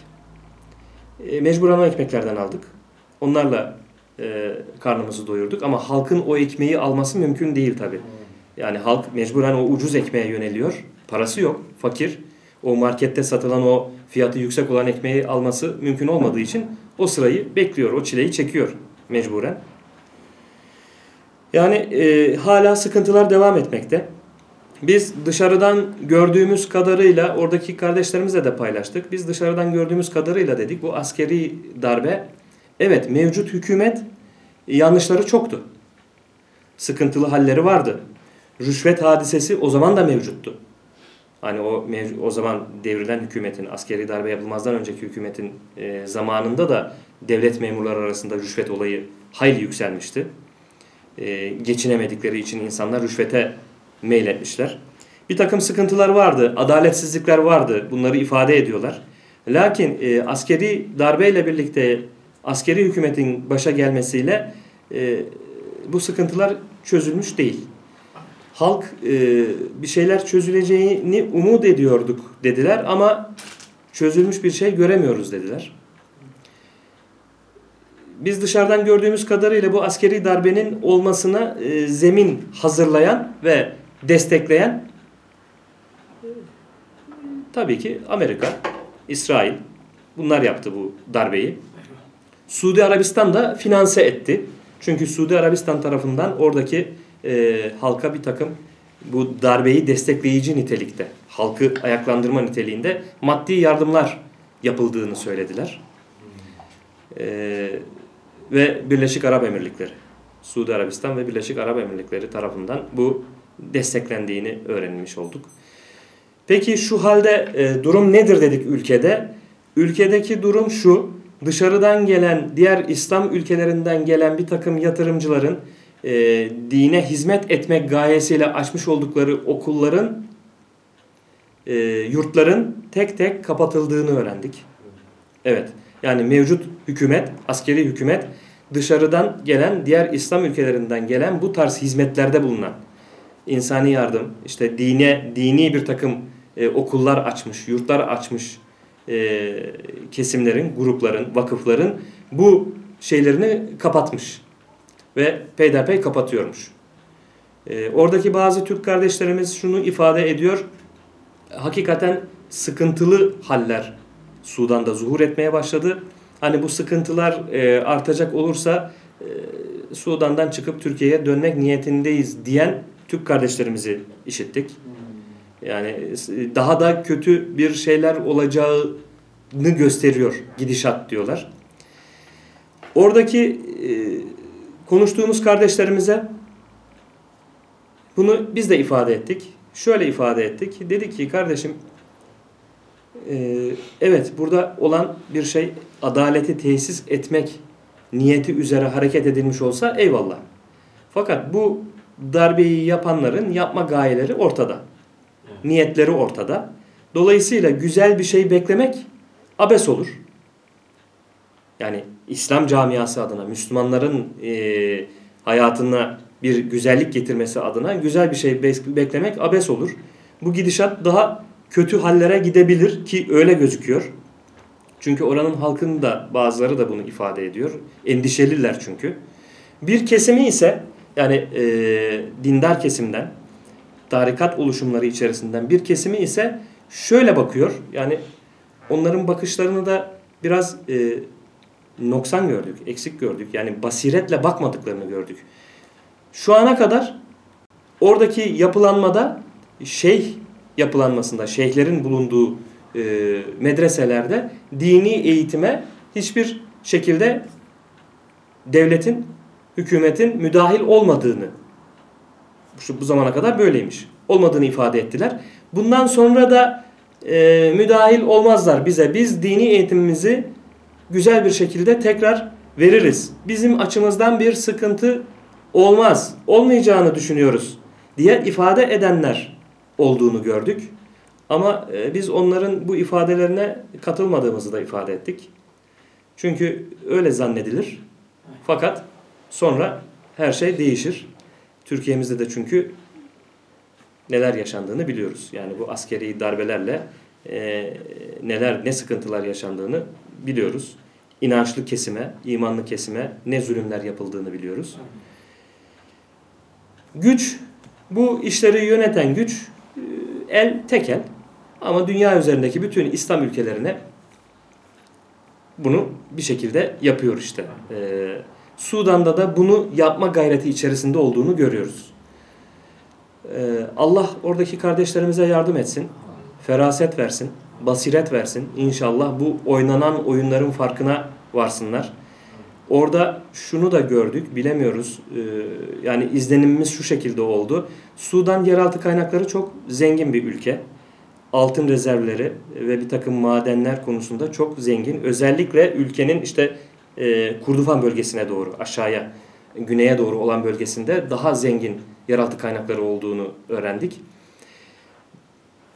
[SPEAKER 1] E, mecburen o ekmeklerden aldık. Onlarla e, karnımızı doyurduk ama halkın o ekmeği alması mümkün değil tabi. Yani halk mecburen o ucuz ekmeğe yöneliyor. Parası yok, fakir. O markette satılan o fiyatı yüksek olan ekmeği alması mümkün olmadığı için o sırayı bekliyor, o çileyi çekiyor mecburen. Yani e, hala sıkıntılar devam etmekte. Biz dışarıdan gördüğümüz kadarıyla oradaki kardeşlerimizle de paylaştık. Biz dışarıdan gördüğümüz kadarıyla dedik bu askeri darbe evet mevcut hükümet yanlışları çoktu. Sıkıntılı halleri vardı. Rüşvet hadisesi o zaman da mevcuttu. Hani o o zaman devrilen hükümetin askeri darbe yapılmazdan önceki hükümetin e, zamanında da devlet memurları arasında rüşvet olayı hayli yükselmişti. E, geçinemedikleri için insanlar rüşvete meyletmişler. Bir takım sıkıntılar vardı, adaletsizlikler vardı. Bunları ifade ediyorlar. Lakin e, askeri darbeyle birlikte askeri hükümetin başa gelmesiyle e, bu sıkıntılar çözülmüş değil. Halk e, bir şeyler çözüleceğini umut ediyorduk dediler ama çözülmüş bir şey göremiyoruz dediler. Biz dışarıdan gördüğümüz kadarıyla bu askeri darbenin olmasına e, zemin hazırlayan ve destekleyen tabii ki Amerika, İsrail bunlar yaptı bu darbeyi. Suudi Arabistan da finanse etti. Çünkü Suudi Arabistan tarafından oradaki e, halka bir takım bu darbeyi destekleyici nitelikte, halkı ayaklandırma niteliğinde maddi yardımlar yapıldığını söylediler. E, ve Birleşik Arap Emirlikleri, Suudi Arabistan ve Birleşik Arap Emirlikleri tarafından bu desteklendiğini öğrenmiş olduk. Peki şu halde e, durum nedir dedik ülkede? Ülkedeki durum şu, dışarıdan gelen, diğer İslam ülkelerinden gelen bir takım yatırımcıların e, dine hizmet etmek gayesiyle açmış oldukları okulların, e, yurtların tek tek kapatıldığını öğrendik. Evet, yani mevcut hükümet, askeri hükümet dışarıdan gelen, diğer İslam ülkelerinden gelen bu tarz hizmetlerde bulunan insani yardım, işte dine, dini bir takım e, okullar açmış, yurtlar açmış e, kesimlerin, grupların, vakıfların bu şeylerini kapatmış ve peyderpey kapatıyormuş. E, oradaki bazı Türk kardeşlerimiz şunu ifade ediyor, hakikaten sıkıntılı haller Sudan'da zuhur etmeye başladı. Hani bu sıkıntılar e, artacak olursa e, Sudan'dan çıkıp Türkiye'ye dönmek niyetindeyiz diyen Türk kardeşlerimizi işittik. Yani daha da kötü bir şeyler olacağını gösteriyor gidişat diyorlar. Oradaki e, konuştuğumuz kardeşlerimize bunu biz de ifade ettik. Şöyle ifade ettik. Dedik ki kardeşim e, evet burada olan bir şey adaleti tesis etmek niyeti üzere hareket edilmiş olsa eyvallah. Fakat bu darbeyi yapanların yapma gayeleri ortada. Niyetleri ortada. Dolayısıyla güzel bir şey beklemek abes olur. Yani İslam camiası adına, Müslümanların e, hayatına bir güzellik getirmesi adına güzel bir şey beklemek abes olur. Bu gidişat daha kötü hallere gidebilir ki öyle gözüküyor. Çünkü oranın halkının da bazıları da bunu ifade ediyor. Endişeliler çünkü. Bir kesimi ise yani e, dindar kesimden tarikat oluşumları içerisinden bir kesimi ise şöyle bakıyor. Yani onların bakışlarını da biraz e, noksan gördük, eksik gördük. Yani basiretle bakmadıklarını gördük. Şu ana kadar oradaki yapılanmada şeyh yapılanmasında, şeyhlerin bulunduğu e, medreselerde dini eğitime hiçbir şekilde devletin, hükümetin müdahil olmadığını şu bu zamana kadar böyleymiş. Olmadığını ifade ettiler. Bundan sonra da e, müdahil olmazlar bize. Biz dini eğitimimizi güzel bir şekilde tekrar veririz. Bizim açımızdan bir sıkıntı olmaz. Olmayacağını düşünüyoruz diye ifade edenler olduğunu gördük. Ama e, biz onların bu ifadelerine katılmadığımızı da ifade ettik. Çünkü öyle zannedilir. Fakat sonra her şey değişir. Türkiye'mizde de çünkü neler yaşandığını biliyoruz. Yani bu askeri darbelerle e, neler ne sıkıntılar yaşandığını biliyoruz. İnançlı kesime, imanlı kesime ne zulümler yapıldığını biliyoruz. Güç, bu işleri yöneten güç e, el tekel ama dünya üzerindeki bütün İslam ülkelerine bunu bir şekilde yapıyor işte. Ee, Sudan'da da bunu yapma gayreti içerisinde olduğunu görüyoruz. Ee, Allah oradaki kardeşlerimize yardım etsin, feraset versin, basiret versin. İnşallah bu oynanan oyunların farkına varsınlar. Orada şunu da gördük, bilemiyoruz. Ee, yani izlenimimiz şu şekilde oldu. Sudan yeraltı kaynakları çok zengin bir ülke. Altın rezervleri ve bir takım madenler konusunda çok zengin. Özellikle ülkenin işte e, Kurdufan bölgesine doğru aşağıya, güneye doğru olan bölgesinde daha zengin yeraltı kaynakları olduğunu öğrendik.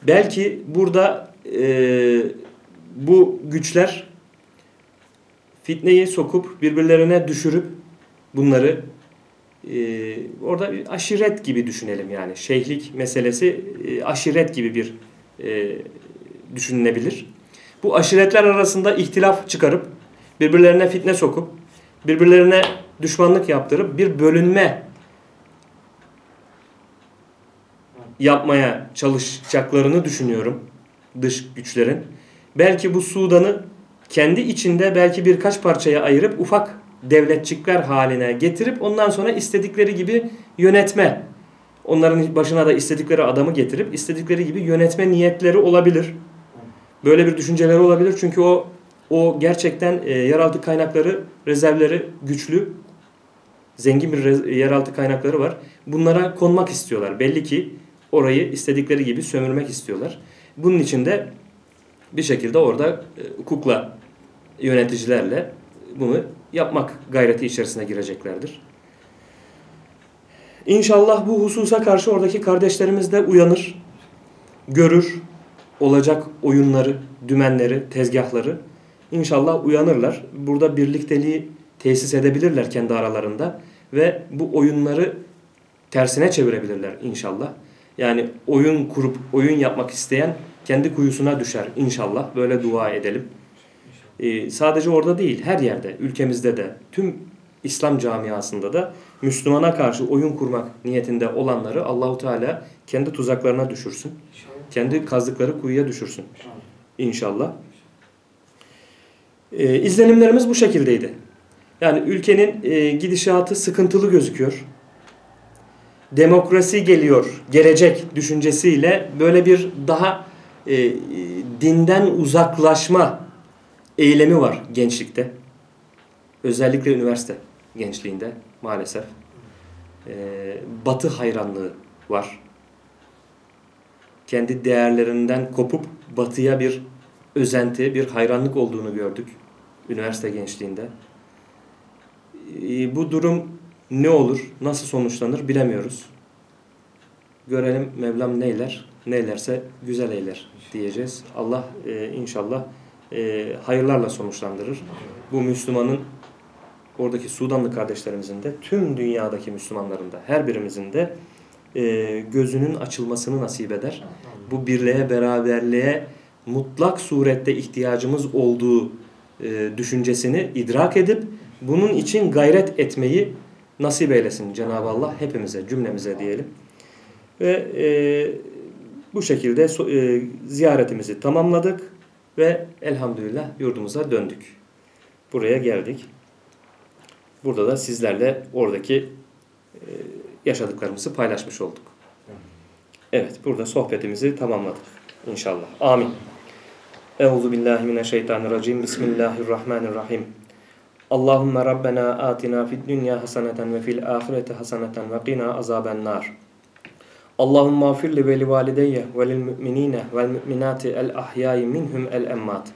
[SPEAKER 1] Belki burada e, bu güçler fitneyi sokup birbirlerine düşürüp bunları e, orada bir aşiret gibi düşünelim yani. Şeyhlik meselesi e, aşiret gibi bir e, düşünülebilir. Bu aşiretler arasında ihtilaf çıkarıp birbirlerine fitne sokup birbirlerine düşmanlık yaptırıp bir bölünme yapmaya çalışacaklarını düşünüyorum dış güçlerin. Belki bu Sudan'ı kendi içinde belki birkaç parçaya ayırıp ufak devletçikler haline getirip ondan sonra istedikleri gibi yönetme. Onların başına da istedikleri adamı getirip istedikleri gibi yönetme niyetleri olabilir. Böyle bir düşünceleri olabilir. Çünkü o o gerçekten e, yeraltı kaynakları, rezervleri güçlü. Zengin bir yeraltı kaynakları var. Bunlara konmak istiyorlar. Belli ki orayı istedikleri gibi sömürmek istiyorlar. Bunun için de bir şekilde orada e, hukukla yöneticilerle bunu yapmak gayreti içerisine gireceklerdir. İnşallah bu hususa karşı oradaki kardeşlerimiz de uyanır, görür, olacak oyunları, dümenleri, tezgahları. İnşallah uyanırlar. Burada birlikteliği tesis edebilirler kendi aralarında ve bu oyunları tersine çevirebilirler inşallah. Yani oyun kurup oyun yapmak isteyen kendi kuyusuna düşer inşallah. Böyle dua edelim. Ee, sadece orada değil, her yerde, ülkemizde de, tüm İslam camiasında da Müslümana karşı oyun kurmak niyetinde olanları Allahu Teala kendi tuzaklarına düşürsün. Kendi kazdıkları kuyuya düşürsün. İnşallah. Ee, izlenimlerimiz bu şekildeydi. Yani ülkenin e, gidişatı sıkıntılı gözüküyor. Demokrasi geliyor, gelecek düşüncesiyle böyle bir daha e, dinden uzaklaşma eylemi var gençlikte. Özellikle üniversite gençliğinde maalesef. E, batı hayranlığı var. Kendi değerlerinden kopup batıya bir özenti, bir hayranlık olduğunu gördük üniversite gençliğinde. E, bu durum ne olur, nasıl sonuçlanır bilemiyoruz. Görelim Mevlam neyler, neylerse güzel eyler diyeceğiz. Allah e, inşallah e, hayırlarla sonuçlandırır. Bu Müslümanın oradaki Sudanlı kardeşlerimizin de tüm dünyadaki Müslümanların da her birimizin de e, gözünün açılmasını nasip eder. Bu birliğe, beraberliğe mutlak surette ihtiyacımız olduğu e, düşüncesini idrak edip bunun için gayret etmeyi nasip eylesin Cenab-ı Allah hepimize, cümlemize diyelim. Ve e, bu şekilde e, ziyaretimizi tamamladık ve elhamdülillah yurdumuza döndük. Buraya geldik. Burada da sizlerle oradaki e, yaşadıklarımızı paylaşmış olduk. Evet, burada sohbetimizi tamamladık inşallah. Amin. Euzu billahi mineşşeytanirracim. Bismillahirrahmanirrahim. Allahümme Rabbena atina fid dünya haseneten ve fil ahireti haseneten ve qina azaben nar. Allahümme afir ve li valideyye ve lil müminine vel müminati el ahyai minhum el emmat.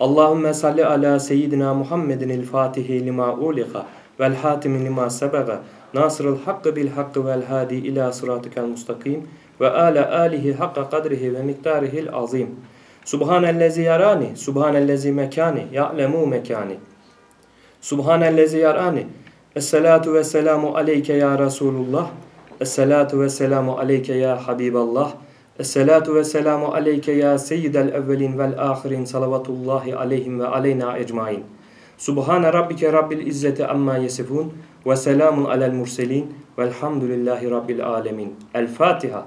[SPEAKER 1] Allahümme salli ala seyyidina Muhammedin el fatihi lima ulika vel hatimi lima sebaga nasırıl hakkı bil hakkı vel hadi ila sıratikel mustakim ve ala alihi hakka kadrihi ve miktarihil azim. Subhanellezi yarani, subhanellezi mekani, ya'lemu mekani. Subhanellezi yarani. Esselatu ve selamu aleyke ya Resulullah. Esselatu ve selamu aleyke ya Habiballah. Esselatu ve selamu aleyke ya seyyidel evvelin vel ahirin salavatullahi aleyhim ve aleyna ecmain. Subhane rabbike rabbil izzeti amma yesifun ve selamun alel murselin velhamdülillahi rabbil alemin. El Fatiha.